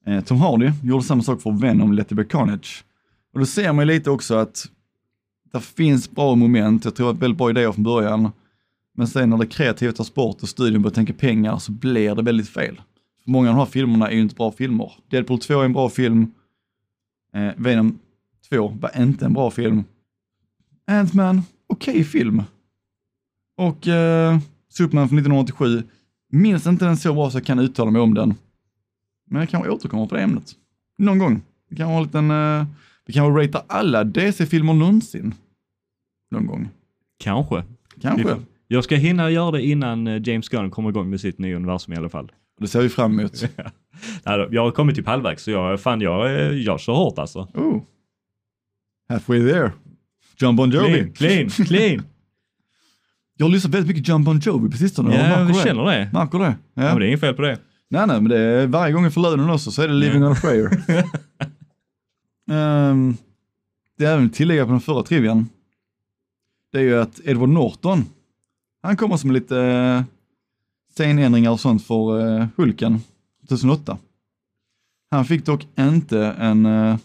Eh, Tom Hardy gjorde samma sak för Venom, Let It Be Carnage. Och då ser man ju lite också att det finns bra moment, jag tror att väldigt bra idéer från början. Men sen när det kreativa tar bort och studion börjar tänka pengar så blir det väldigt fel. För många av de här filmerna är ju inte bra filmer. Deadpool 2 är en bra film. Eh, Venom 2 var inte en bra film. Ant-Man, okej film. Och eh, Superman från 1987, minns inte den så bra så jag kan uttala mig om den. Men jag kanske återkommer på det ämnet. Någon gång. Vi kan ha en liten, eh, vi kan väl ratea alla DC-filmer någonsin. Någon gång. Kanske. Kanske. Jag ska hinna göra det innan eh, James Gunn kommer igång med sitt nya universum i alla fall. Det ser vi fram emot. Jag har kommit typ halvvägs så jag, fan jag, eh, jag kör hårt alltså. Oh. Halfway there. John Bon Jovi. Clean, clean, clean. Jag har lyssnat väldigt mycket John Bon Jovi på sistone. ja, vi känner det. Märker det. Ja. Ja. men det är inget fel på det. Nej, nej, men det är varje gång jag får lönen också så är det living on a prayer. Ehm, det är även tillägga på den förra trivian. Det är ju att Edward Norton, han kommer som lite uh, scenändringar och sånt för uh, Hulken 2008. Han fick dock inte en uh,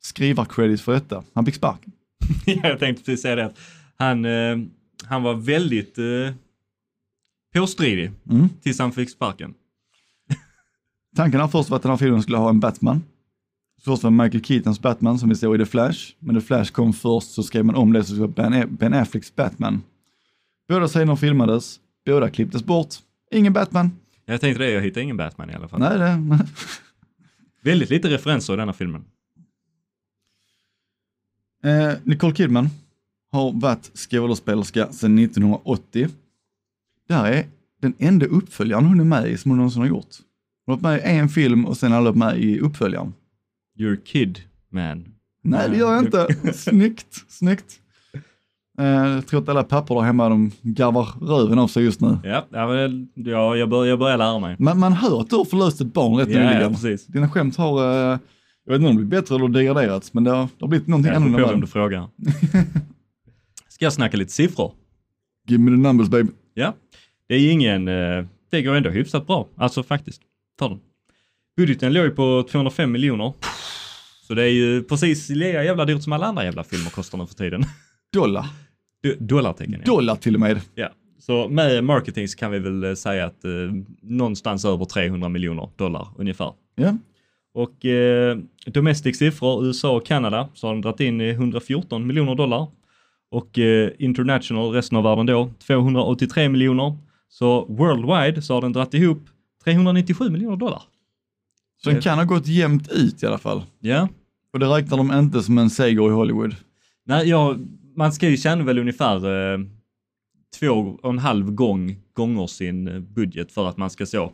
skrivarcredit för detta. Han fick sparken. jag tänkte precis säga det. Han, eh, han var väldigt eh, påstridig Mm. tills han fick sparken. Tanken har först varit att den här filmen skulle ha en Batman. Först var Michael Keatons Batman som vi såg i The Flash, men The Flash kom först så skrev man om det så det var Ben, ben Afflecks Batman. Båda scener filmades, båda klipptes bort. Ingen Batman. Jag tänkte det, jag hittade ingen Batman i alla fall. Nej, det, Väldigt lite referenser i denna filmen. Eh, Nicole Kidman har varit skådespelerska sedan 1980. Det här är den enda uppföljaren hon är med i som hon någonsin har gjort. Hon har varit med i en film och sen har hon med i uppföljaren. You're a kid, man. Nej, det gör jag inte. Snyggt, snyggt. Eh, jag tror att alla pappor där hemma, de garvar röven av sig just nu. Ja, ja, ja jag, bör, jag börjar lära mig. Man, man hör att du har förlöst ett barn rätt Ja, ja, nyligen. precis. Dina skämt har, eh, jag vet inte om det blivit bättre eller degraderats, men det har, det har blivit någonting Jag får på annorlunda. om du frågar. Ska jag snacka lite siffror? Give me the numbers baby. Ja, det är ingen, eh, det går ändå hyfsat bra. Alltså faktiskt, ta den. Budgeten låg ju på 205 miljoner. Så det är ju precis lika jävla dyrt som alla andra jävla filmer kostar nu för tiden. Dollar. Do- Dollartecken ja. Dollar till och med. ja. Så med marketing så kan vi väl eh, säga att eh, någonstans över 300 miljoner dollar ungefär. Ja. Och eh, domestic siffror, USA och Kanada, så har de dragit in eh, 114 miljoner dollar. Och eh, international, resten av världen då, 283 miljoner. Så worldwide så har den dragit ihop 397 miljoner dollar. Så den kan ha gått jämnt ut i alla fall. Ja. Och det räknar de inte som en seger i Hollywood. Nej, ja, man ska ju tjäna väl ungefär eh, två och en halv gång gånger sin eh, budget för att man ska så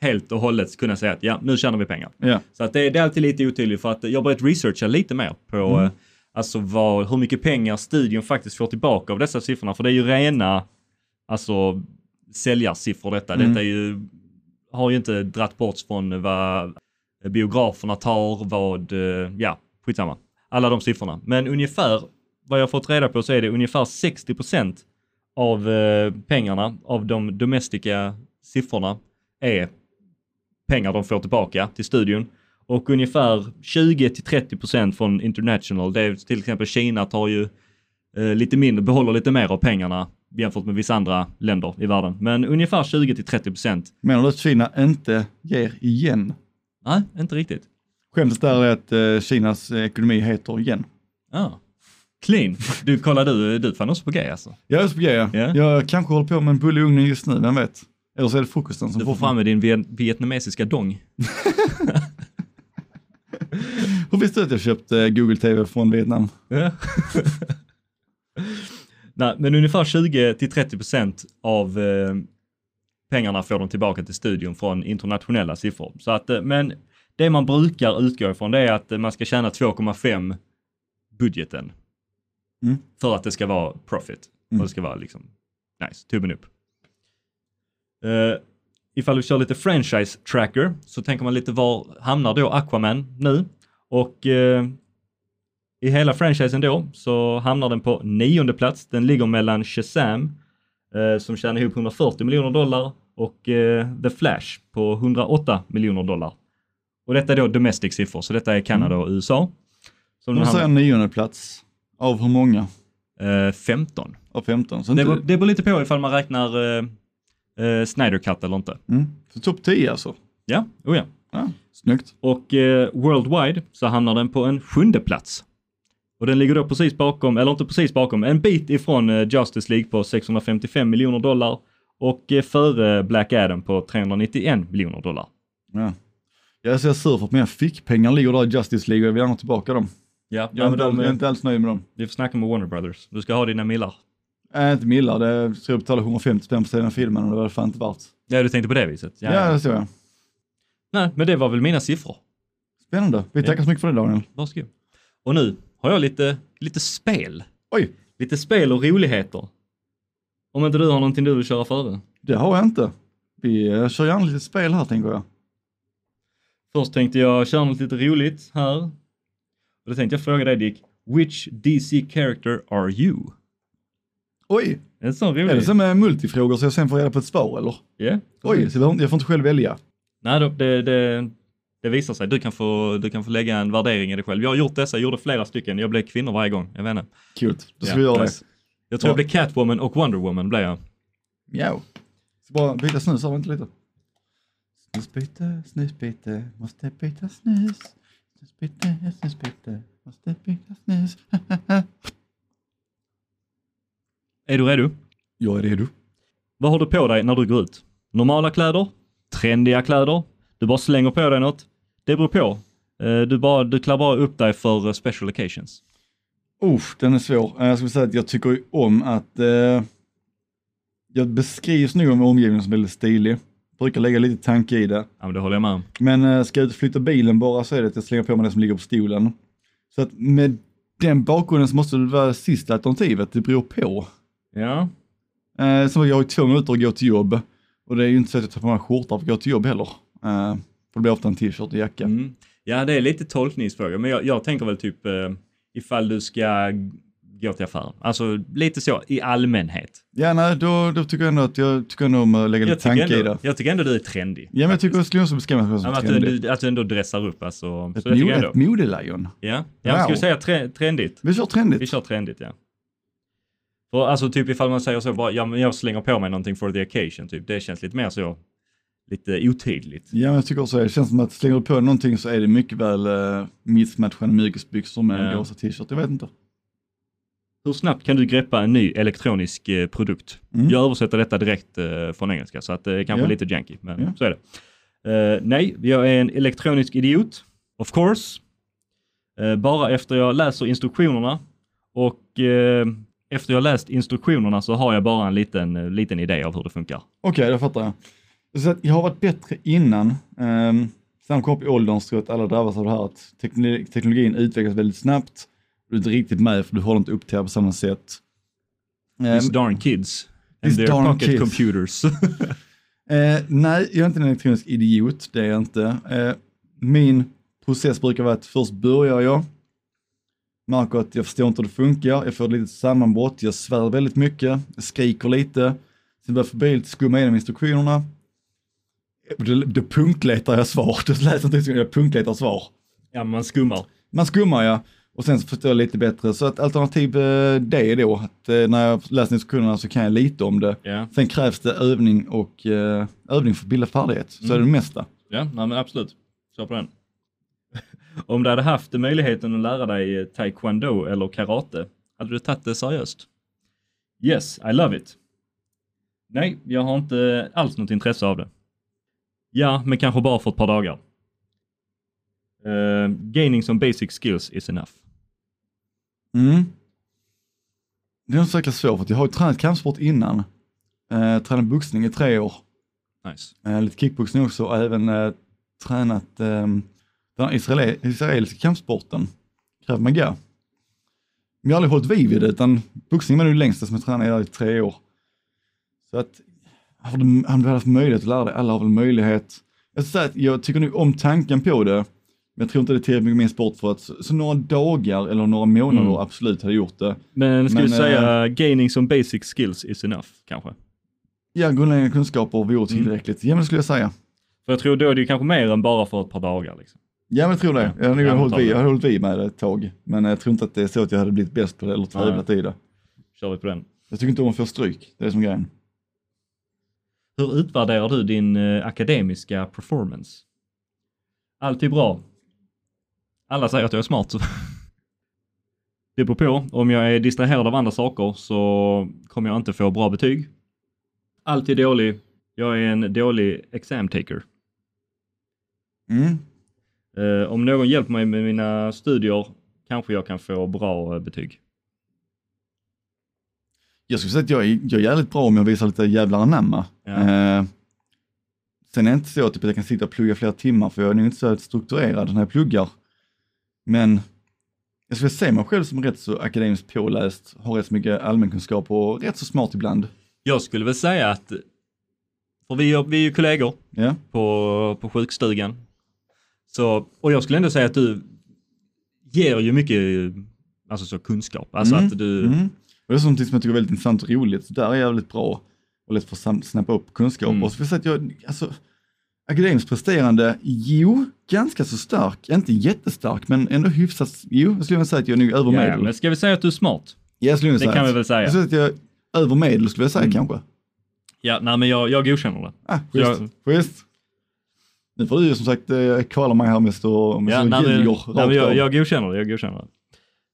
helt och hållet kunna säga att ja, nu tjänar vi pengar. Ja. Så att det, det är alltid lite otydligt för att jag har börjat researcha lite mer på Mm. eh, alltså vad, hur mycket pengar studion faktiskt får tillbaka av dessa siffrorna. För det är ju rena alltså säljarsiffror detta. Mm. Detta är ju, har ju inte dratt bort från vad biograferna tar, vad, eh, ja, skitsamma. Alla de siffrorna. Men ungefär, vad jag fått reda på så är det ungefär 60% av eh, pengarna, av de domestika siffrorna, är pengar de får tillbaka till studion. Och ungefär 20 till 30% från international. Det är till exempel Kina tar ju eh, lite mindre, behåller lite mer av pengarna jämfört med vissa andra länder i världen. Men ungefär 20 till 30 Menar du att Kina inte ger igen? Nej, inte riktigt. Skämtet där är att eh, Kinas ekonomi heter igen. Ah. Clean. Du, kolla du, du fan också på G alltså. Jag är så på G, ja. Ja. Jag kanske håller på med en ugnen just nu, vem vet? Eller så är det frukosten som Du får fram med din viet- vietnamesiska dong. Hur visste du att jag köpte Google TV från Vietnam? Ja. Nej, men ungefär 20 till 30 procent av eh, pengarna får de tillbaka till studion från internationella siffror. Så att, eh, men det man brukar utgå ifrån det är att eh, man ska tjäna 2,5 budgeten. Mm. För att det ska vara profit. Mm. Och det ska vara liksom nice, tummen upp. Uh, ifall vi kör lite franchise tracker så tänker man lite var hamnar då Aquaman nu? Och eh, i hela franchisen då så hamnar den på nionde plats. Den ligger mellan Shazam eh, som tjänar ihop 140 miljoner dollar och eh, The Flash på 108 miljoner dollar. Och detta är då domestic siffror, så detta är Kanada och USA. Som De säger nionde plats Av hur många? eh, 15. Av 15? Så, Det inte, beror, det beror lite på ifall man räknar eh, Snyder Cut eller inte. mm, topp 10 alltså? Ja, oh ja. Ja, snyggt. Och eh, worldwide så hamnar den på en sjunde plats. Och den ligger då precis bakom, eller inte precis bakom, en bit ifrån eh, Justice League på 655 miljoner dollar och eh, före Black Adam på 391 miljoner dollar. Ja. Jag är så sur för att mina fickpengar ligger där i Justice League och jag vill gärna tillbaka dem. Ja, Jag är, inte, alls- jag är inte alls nöjd med dem. vi får snacka med Warner Brothers. Du ska ha dina millar. Äh, inte millar, det är, så jag betalar 150 spänn för den filmen och det var fan inte värt. Ja, du tänkte på det viset? Ja, det så jag. Nej, men det var väl mina siffror. Spännande. Vi tackar så mycket för det Daniel. Varsågod. Och nu har jag lite, lite spel. Oj, Lite spel och roligheter. Om inte du har någonting du vill köra före? det har jag inte. Vi eh, kör gärna lite spel här tänker jag. Först tänkte jag köra något lite roligt här. Och då tänkte jag fråga dig Dick, which DC character are you? Oj, En sån rolig. är det som med multifrågor så jag sen får reda på ett svar eller? Ja. Oj, så jag får- inte själv välja. Nej, då, det, det, det visar sig. Du kan, få, du kan få lägga en värdering i det själv. Jag har gjort dessa, jag gjorde flera stycken. Jag blev kvinnor varje gång. Jag vet inte. Kul, då ska vi göra nice. det. Jag tror Ja. jag blev Catwoman och Wonder Woman blev jag. Mjau. Ska bara byta snus här, vänta lite. Snusbyte, snusbyte, måste byta snus. Snusbyte, snusbyte, måste byta snus. Är du redo? jag är redo. Vad har du på dig när du går ut? Normala kläder? Trendiga kläder? Du bara slänger på dig något? Det beror på. Eh, Du, bara, du klär bara upp dig för eh, special occasions. Uff, den är svår. Eh, Jag skulle säga att jag tycker om att eh, jag beskrivs nog om omgivningen som väldigt stilig. Brukar lägga lite tanke i det. Ja, men det håller jag med om. Men eh, ska jag ut och flytta bilen bara så är det att jag slänger på mig det som ligger på stolen. Så att med den bakgrunden så måste det vara sista alternativet, det beror på. Ja, Eh, så jag har ju två minuter att gå till jobb och det är ju inte så att jag tar på mig skjorta för att gå till jobb heller. Eh, för det blir ofta en t-shirt och jacka. mm. ja det är lite tolkningsfråga, men jag, jag tänker väl typ eh, ifall du ska gå till affären. Alltså lite så i allmänhet. Ja, nej, då, då tycker jag ändå att jag tycker ändå om att lägga Jag lite tanke i ändå, det. jag tycker ändå du är trendig. Ja, men jag tycker jag skulle också beskriva mig Ja, som att, trendig. du, att du ändå dressar upp alltså. Ett, Så det tycker mo- jag ändå. ett modelejon. Ja, ja Wow. ska vi säga tre, trendigt? Vi kör trendigt. Vi kör trendigt ja. För alltså typ ifall man säger så bara, ja men jag slänger på mig någonting for the occasion typ. Det känns lite mer så, lite otydligt. Ja, men jag tycker också det. Det känns som att slänger du på någonting så är det mycket väl uh, missmatchande mjukisbyxor med en Ja. rosa t-shirt. Jag vet inte. Hur snabbt kan du greppa en ny elektronisk eh, produkt? Mm. Jag översätter detta direkt eh, från engelska så att det är kanske Ja. lite janky, men Ja. så är det. Eh, nej, jag är en elektronisk idiot, of course. Eh, bara efter jag läser instruktionerna och eh, efter jag läst instruktionerna så har jag bara en liten, eh, liten idé av hur det funkar. Okej, det fattar jag. Så jag har varit bättre innan. Um, sen kom upp i åldern så jag att alla drabbas av det här att teknologi, teknologin utvecklas väldigt snabbt. Du är inte riktigt med för du håller inte upp till det på samma sätt. These Ehm, darn kids. And these their pocket kids. computers. Eh, nej, jag är inte en elektronisk idiot, det är jag inte. Eh, min process brukar vara att först börjar jag, märker att jag förstår inte hur det funkar, jag får ett litet sammanbrott, jag svär väldigt mycket, jag skriker lite, sen börjar förbi lite skumma igenom instruktionerna. Då, då punktletar jag svar, då läser jag inte jag punktletar svar. ja, man skummar. Man skummar ja, och sen så förstår jag lite bättre. Så att alternativ eh, det är då, att eh, när jag läser instruktionerna så kan jag lite om det. Ja, Sen krävs det övning och eh, övning för att bilda färdighet. Så är det det mesta. ja nej, men absolut. Kör på den. Om du hade haft möjligheten att lära dig eh, taekwondo eller karate, hade du tagit det seriöst? Yes, I love it. Nej, jag har inte alls något intresse av det. Ja, men kanske bara för ett par dagar. Eh, gaining some basic skills is enough. Mm. Det är nog säkert svårt för jag har ju tränat kampsport innan. Eh, tränat boxning i tre år. Nice. Eh, lite kickboxning också och även eh, tränat eh, den israel israeliska kampsporten, krav maga. Men jag har aldrig hållit vid vid det, utan boxning var det längsta som jag tränade i tre år. Så att, har du, har du haft möjlighet att lära dig, alla har väl möjlighet. Jag, säga att jag tycker nog om tanken på det, men jag tror inte det är tillräckligt mycket min sport för att, så, så några dagar eller några månader Mm. absolut hade gjort det. Men Men, vi säga gaining some basic skills is enough kanske? Ja, grundläggande kunskaper vore Mm. tillräckligt, ja men det skulle jag säga. För jag tror då är det ju kanske mer än bara för ett par dagar. Liksom. Ja, men jag tror det. Ja, Jag hade, nog jag hållit vid, jag hållit vid med det ett tag. Men jag tror inte att det är så att jag hade blivit bäst på det eller tävlat i det. Kör vi på den. Jag tycker inte om att få stryk, det är som är grejen. Hur utvärderar du din eh, akademiska performance? Alltid bra. Alla säger att jag är smart. Det beror på. Om jag är distraherad av andra saker så kommer jag inte få bra betyg. Alltid dålig. Jag är en dålig exam taker. Mm. Eh, om någon hjälper mig med mina studier kanske jag kan få bra eh, betyg. Jag skulle säga att jag är, jag är jävligt bra om jag visar lite jävlar anamma. Ja. Eh, sen är det inte så typ, att jag kan sitta och plugga flera timmar, för jag är nog inte så strukturerad när jag pluggar. Men jag skulle se mig själv som rätt så akademiskt påläst, har rätt så mycket allmänkunskap och rätt så smart ibland. Jag skulle väl säga att, för vi, är- vi är ju kollegor Ja, på, på sjukstugan. Så, och jag skulle ändå säga att du ger ju mycket alltså så kunskap. Alltså Mm, att du, mm. Och det är sånt som jag tycker är väldigt intressant och roligt. Så där är jag väldigt bra och lätt för att snappa upp kunskap. Mm. Och så vill jag säga att jag, alltså, akademiskt presterande, jo, ganska så stark. Inte jättestark, men ändå hyfsat, jo, jag skulle vilja säga att jag är nog över ja, medel. men ska vi säga att du är smart? Ja, jag skulle Det kan att- vi väl säga. Jag skulle säga att jag är över medel, skulle jag säga Mm. kanske. Ja, nej men jag, jag godkänner det. Ah, schysst, schysst. Nu får du ju som sagt eh, kvala mig här med så, med Ja, nej, ljuger nej, jag, godkänner det, jag godkänner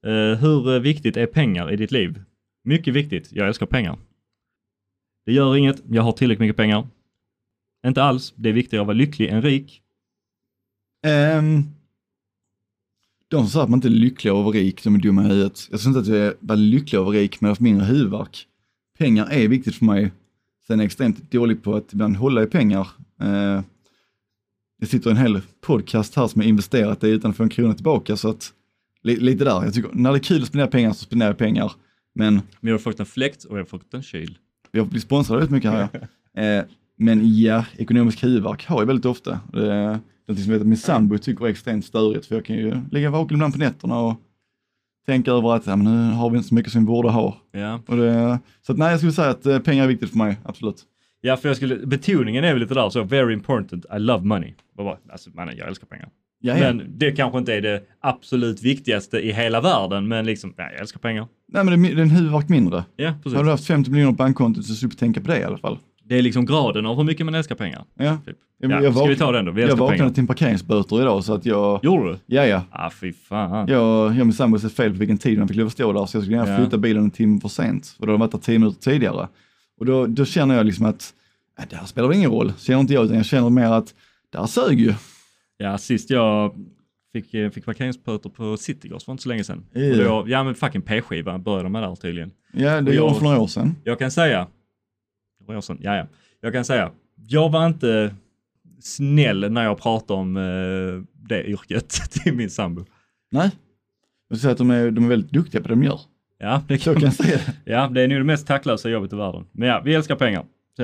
det. Eh, hur eh, viktigt är pengar i ditt liv? Mycket viktigt, jag älskar pengar. Det gör inget, jag har tillräckligt mycket pengar. Inte alls, det är viktigare att vara lycklig än rik. Ehm, de som säger att man inte är lycklig av att vara rik, de är dumma i huvudet. Jag tror inte att jag var lycklig av att vara rik, men jag har haft mindre huvudvärk. Pengar är viktigt för mig. Sen är jag extremt dålig på att ibland hålla i pengar. Eh, det sitter en hel podcast här som jag investerat i utan att få en krona tillbaka, så att li, lite där. Jag tycker, när det är kul att spendera pengar så spenderar jag pengar. Men Men jag har fått en fläkt och jag har fått en kyl. vi har blivit sponsrade väldigt mycket här. ja. Eh, men ja, ekonomisk huvudvärk har jag väldigt ofta. Det är någonting som vet min sambo tycker är extremt störigt, för jag kan ju ligga vaken ibland på nätterna och tänka över att ja, men nu har vi inte så mycket som vi borde ha. Ja. Det, så att, nej, jag skulle säga att eh, pengar är viktigt för mig, absolut. Ja, för jag skulle, betoningen är väl lite där så, very important, I love money. Alltså mannen, jag älskar pengar. Ja, ja. Men det kanske inte är det absolut viktigaste i hela världen, men liksom, ja, jag älskar pengar. Nej, men det är, en huvudvärk mindre. Ja, precis. Har du haft 50 miljoner på bankkontot så slipper du tänka på det i alla fall. Det är liksom graden av hur mycket man älskar pengar. Ja. Typ. Ja, Ja, jag ska vi ta den då? Vi Jag älskar vaknade pengar. till en parkeringsböter idag så att jag, Gjorde du? ja ja, Ah, fy fan. jag, jag och min sambo sett fel på vilken tid man fick lov att stå där så jag skulle gärna Ja. flytta bilen en timme för sent. Och då har de varit där tio minuter tidigare. Och då, då känner jag liksom att, äh, det här spelar ingen roll, känner inte jag, utan jag känner mer att det här sög ju. Ja, sist jag fick, eh, fick parkeringsböter på Citygross för inte så länge sedan. Ja. Och då, ja men fucking P-skiva började de med där tydligen. Ja, det gjorde de för några år sedan. Jag kan säga, några år sedan, ja, ja. Jag kan säga, jag var inte snäll när jag pratade om eh, det yrket till min sambo. Nej. Jag säger att de är, de är väldigt duktiga på det de gör. Ja, det Så kan kan säga. Ja, det är nog det mest tacklösa jobbet i världen. Men ja, vi älskar pengar. Så.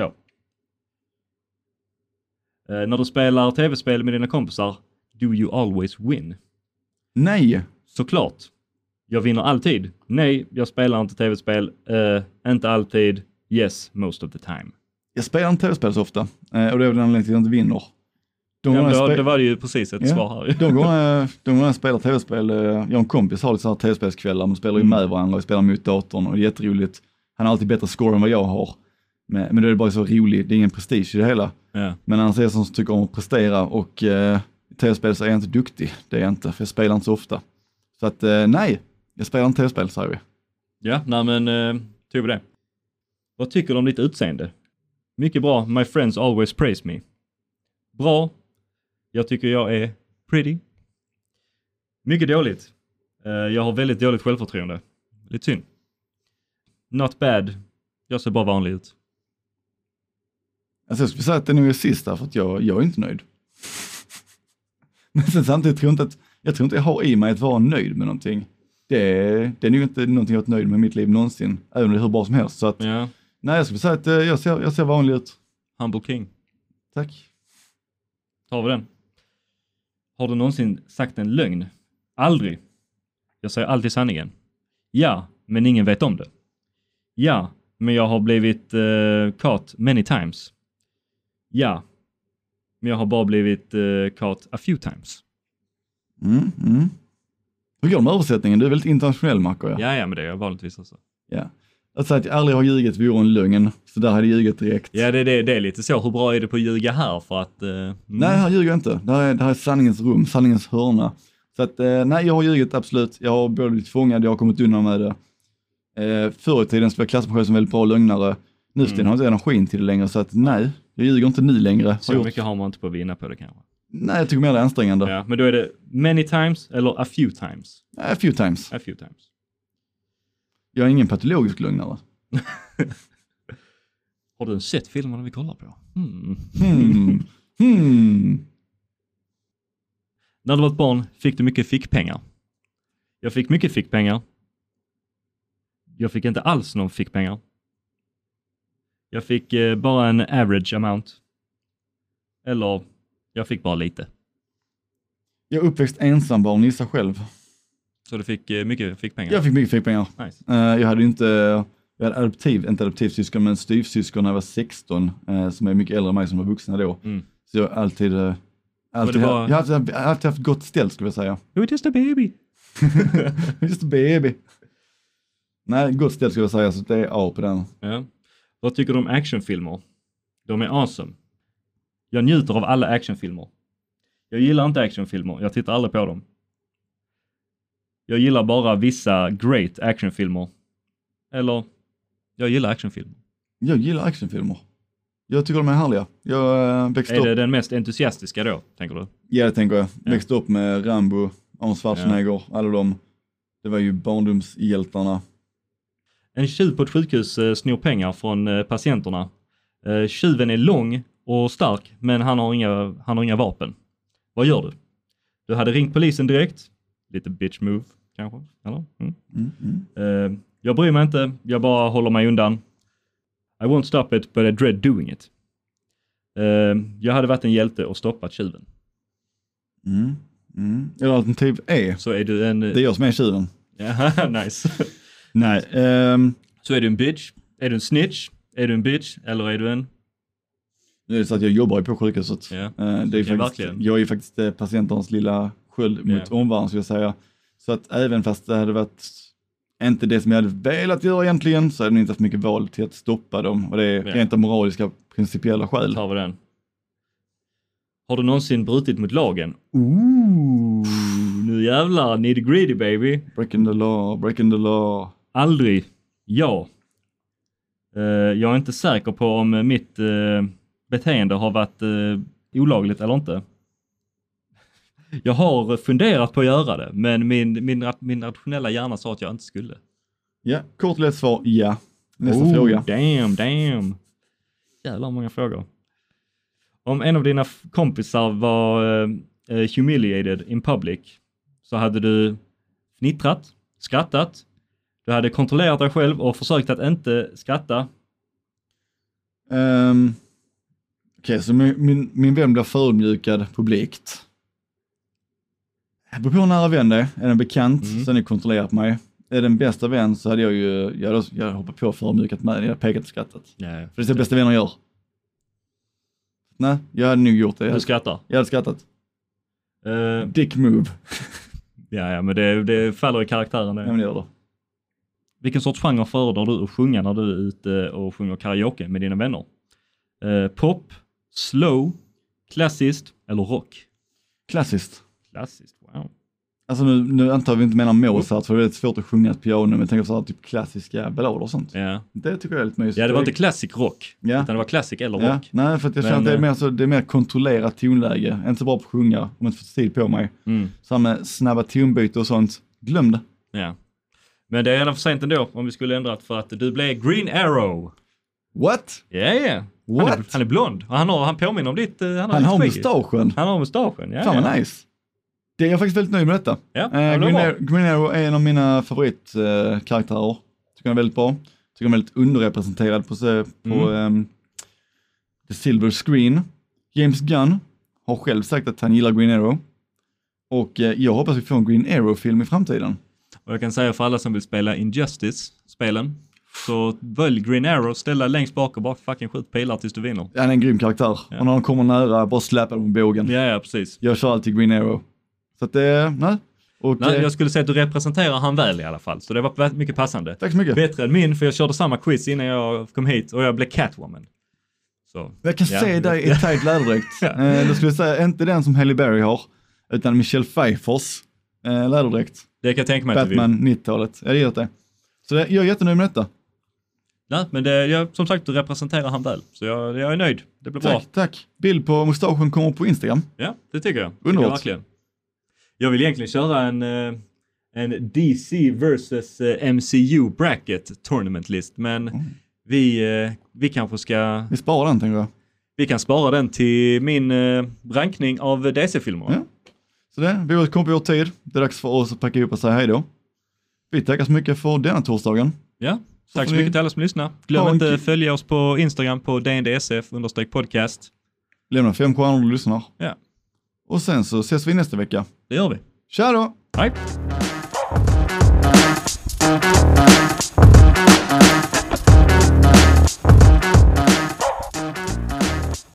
Eh, när du spelar tv-spel med dina kompisar, do you always win? Nej, Såklart. Jag vinner alltid. Nej, jag spelar inte tv-spel. Eh, inte alltid. Yes, most of the time. jag spelar inte tv-spel så ofta. Eh, och det är väl anledningen till att jag inte vinner. De Ja, gånger men jag då, spe- det var ju precis ett Ja. svar här. De gånger, de jag spelar tv-spel, eh, jag och en kompis har lite så här tv-spelskvällar, man spelar ju Mm. med varandra och spelar mot datorn och det är jätteroligt. Han har alltid bättre score än vad jag har. Men, men då är det bara så roligt, det är ingen prestige i det hela. Ja. Men annars är jag som tycker om att prestera och eh, tv-spel så är jag inte duktig. Det är jag inte, för jag spelar inte så ofta. Så att eh, nej, jag spelar inte tv-spel säger vi. Ja, nej men eh, tog vi det. Vad tycker du om ditt utseende? Mycket bra. My friends always praise me. Bra. Jag tycker jag är pretty. Mycket dåligt. Eh, jag har väldigt dåligt självförtroende. Lite synd. Not bad. Jag ser bara vanlig ut. Alltså jag skulle säga att det nog är sista för att jag, jag är inte nöjd. Men sen samtidigt tror jag inte att, jag tror inte jag har i mig att vara nöjd med någonting. Det, det är nog inte någonting jag varit nöjd med i mitt liv någonsin, även om det är hur bra som helst. Så att, Ja, nej, jag skulle säga att eh, jag ser, jag ser vanlig ut. Humble King. Tack. Tar vi den. Har du någonsin sagt en lögn? Aldrig. Jag säger alltid sanningen. Ja, men ingen vet om det. Ja, men jag har blivit uh, caught many times. Ja, men jag har bara blivit uh, caught a few times. Mm, mm. Hur går det med översättningen? Du är väldigt internationell Marco. Ja. Ja, ja, men det är jag vanligtvis också. ja. Att säga att jag aldrig har ljugit vore en lögn, så där hade jag ljugit direkt. Ja, det, det, det är lite så. Hur bra är det på att ljuga här? För att... Uh, mm. Nej, här ljuger jag inte. Det här, är, det här är sanningens rum, sanningens hörna. Så att, eh, nej, jag har ljugit absolut. Jag har både blivit fångad, jag har kommit undan med det. Eh, förr i tiden skulle jag klassa mig själv som väldigt bra lögnare. Nu Mm. har jag inte energin till det längre, så att nej, jag ljuger inte nu längre. Så gjort- mycket har man inte på att vinna på det kanske. Nej, jag tycker mer det är ansträngande. Ja, men då är det many times eller a few times? A few times. A few times. Jag är ingen patologisk lögnare. Har du sett filmerna vi kollar på? Hmm. Hmm. Hmm. När du var ett barn fick du mycket fickpengar. Jag fick mycket fickpengar. Jag fick inte alls någon fickpengar. Jag fick eh, bara en average amount. Eller, jag fick bara lite. Jag är uppväxt ensambarn, gissa själv. Så du fick eh, mycket fickpengar? Jag fick mycket fickpengar. Nice. Eh, jag hade inte, jag hade adoptiv, inte adoptivsyskon, men styvsyskon när jag var 16, eh, som är mycket äldre än mig som var vuxna då. Mm. Så jag alltid, alltid, var- jag har alltid, alltid haft gott ställt skulle jag säga. You're just a baby. Just a baby. Nej, gott ställt skulle jag säga, så det är A på den. Ja. Vad tycker du om actionfilmer? De är awesome. Jag njuter av alla actionfilmer. Jag gillar inte actionfilmer, jag tittar aldrig på dem. Jag gillar bara vissa great actionfilmer. Eller, jag gillar actionfilmer. Jag gillar actionfilmer. Jag tycker de är härliga. Jag äh, växte Är upp, det den mest entusiastiska då, tänker du? ja det tänker jag, Ja. växte upp med Rambo, Arnold Schwarzenegger, alla de. Det var ju barndomshjältarna. En tjuv på ett sjukhus eh, snor pengar från eh, patienterna. Eh, tjuven är lång och stark, men han har, inga, han har inga vapen. Vad gör du? Du hade ringt polisen direkt. Lite bitch move, kanske? Eller? Mm. Mm, mm. Eh, jag bryr mig inte, jag bara håller mig undan. I won't stop it, but I dread doing it. Eh, jag hade varit en hjälte och stoppat tjuven. Mm. Mm. Eller alternativ E, Så är du en... det är jag som är tjuven. Nice. Nej, ehm, Så är du en bitch? Är du en snitch? Är du en bitch? Eller är du en... nu är det så att jag jobbar ju på sjukhuset. Ja. Eh, det är Ja, faktiskt, verkligen. jag är ju faktiskt eh, patienternas lilla sköld mot Ja. omvärlden skulle jag säga. Så att även fast det hade varit inte det som jag hade velat göra egentligen så hade jag inte haft mycket val till att stoppa dem och det är Ja. rent av moraliska principiella skäl. tar vi den. Har du någonsin brutit mot lagen? Ooh, nu jävlar, nitty gritty baby. Breaking the law, breaking the law. Aldrig. Ja. Eh, jag är inte säker på om mitt eh, beteende har varit uh, olagligt eller inte. Jag har funderat på att göra det, men min, min, min rationella hjärna sa att jag inte skulle. Ja, kort och lätt svar, ja. Nästa Oh, fråga. Damn, damn. Jävlar många frågor. Om en av dina kompisar var eh, humiliated in public så hade du fnittrat, skrattat, du hade kontrollerat dig själv och försökt att inte skratta. Um, Okej, så min, min, min vän blir förödmjukad publikt. Det beror på hur nära vän det är. Är den bekant Mm. så har ni kontrollerat mig. Är den bästa vän så hade jag ju, jag hade, jag hade hoppat på förödmjukat den. Jag hade pekat och skrattat. Ja, För det är det bästa vänner gör. Nej, jag hade nog gjort det. Du skrattar. jag hade skrattat. Eh, Dick move. ja, ja, men det, det faller i karaktären Ja, det. men det gör det. Vilken sorts genre föredrar du att sjunga när du är ute och sjunger karaoke med dina vänner? Eh, pop, slow, klassiskt eller rock? Klassiskt. Klassiskt. Alltså nu, nu antar vi inte menar Mozart för det är väldigt svårt att sjunga ett piano men jag tänker så här typ klassiska ballader och sånt. Ja. Det tycker jag är lite mysigt. ja, det var inte classic rock, Ja. utan det var classic eller Ja, rock. nej för att jag Men, känner att det är eh, mer, så, det är mer kontrollerat tonläge. Inte så bra på att sjunga om jag inte får tid på mig. Mm. Med snabba tonbyte och sånt, glöm det. Ja. Men det är redan för sent ändå om vi skulle ändrat för att du blev Green Arrow. What? Ja, ja. Han är, What? han är blond han, har, han påminner om ditt... eh, Han har, Han har skägg. mustaschen. Han har mustaschen, ja. Fan ja. vad nice. Det är jag faktiskt väldigt nöjd med detta. Ja, Eh, Green. Arrow, Green Arrow är en av mina favoritkaraktärer. Tycker han är väldigt bra. Tycker han är väldigt underrepresenterad på, på Mm. ehm, the silver screen. James Gunn har själv sagt att han gillar Green Arrow. Och eh, jag hoppas vi får en Green Arrow-film i framtiden. Och jag kan säga för alla som vill spela Injustice-spelen, så välj Green Arrow, ställa längst bak och bara fucking skjut pilar tills du vinner. Han är en grym karaktär. Ja. Och när de kommer nära, bara släppa dem med bågen. Ja, ja, precis. Jag kör alltid Green Arrow. Så att det, nej. Och, Nej, eh, jag skulle säga att du representerar han väl i alla fall, så det var mycket passande. Tack så mycket. Bättre än min, för jag körde samma quiz innan jag kom hit och jag blev Catwoman. Så, Jag kan Ja. se dig i tight läderdräkt. Eh, då skulle jag säga inte den som Halle Berry har, utan Michelle Pfeiffers eh, läderdräkt. det kan jag tänka mig att du vill. Batman 90-talet. Jag gillar det. Så det, jag är jättenöjd med detta. Nej, men det, jag, som sagt, du representerar han väl. Så jag, jag är nöjd. Det blir bra. Tack, tack. Bild på mustaschen kommer på Instagram. Ja, det tycker jag. Tycker Underbart. jag verkligen. Jag vill egentligen köra en, eh, en DC versus eh, MCU bracket tournament list, men Mm. vi, eh, vi kanske ska, Vi sparar den tänker jag. vi kan spara den till min rankning av DC-filmer. Ja. Så det, vi har kommit på vår tid. Det är dags för oss att packa ihop och säga hej då. Vi tackar så mycket för denna torsdagen. Ja, tack så ni- mycket till alla som lyssnar. Glöm en inte följa oss på Instagram på dndsf podcast. Lämna fem stjärnor om du lyssnar. Ja, och sen så ses vi nästa vecka. Det gör vi. Tja då! Hej!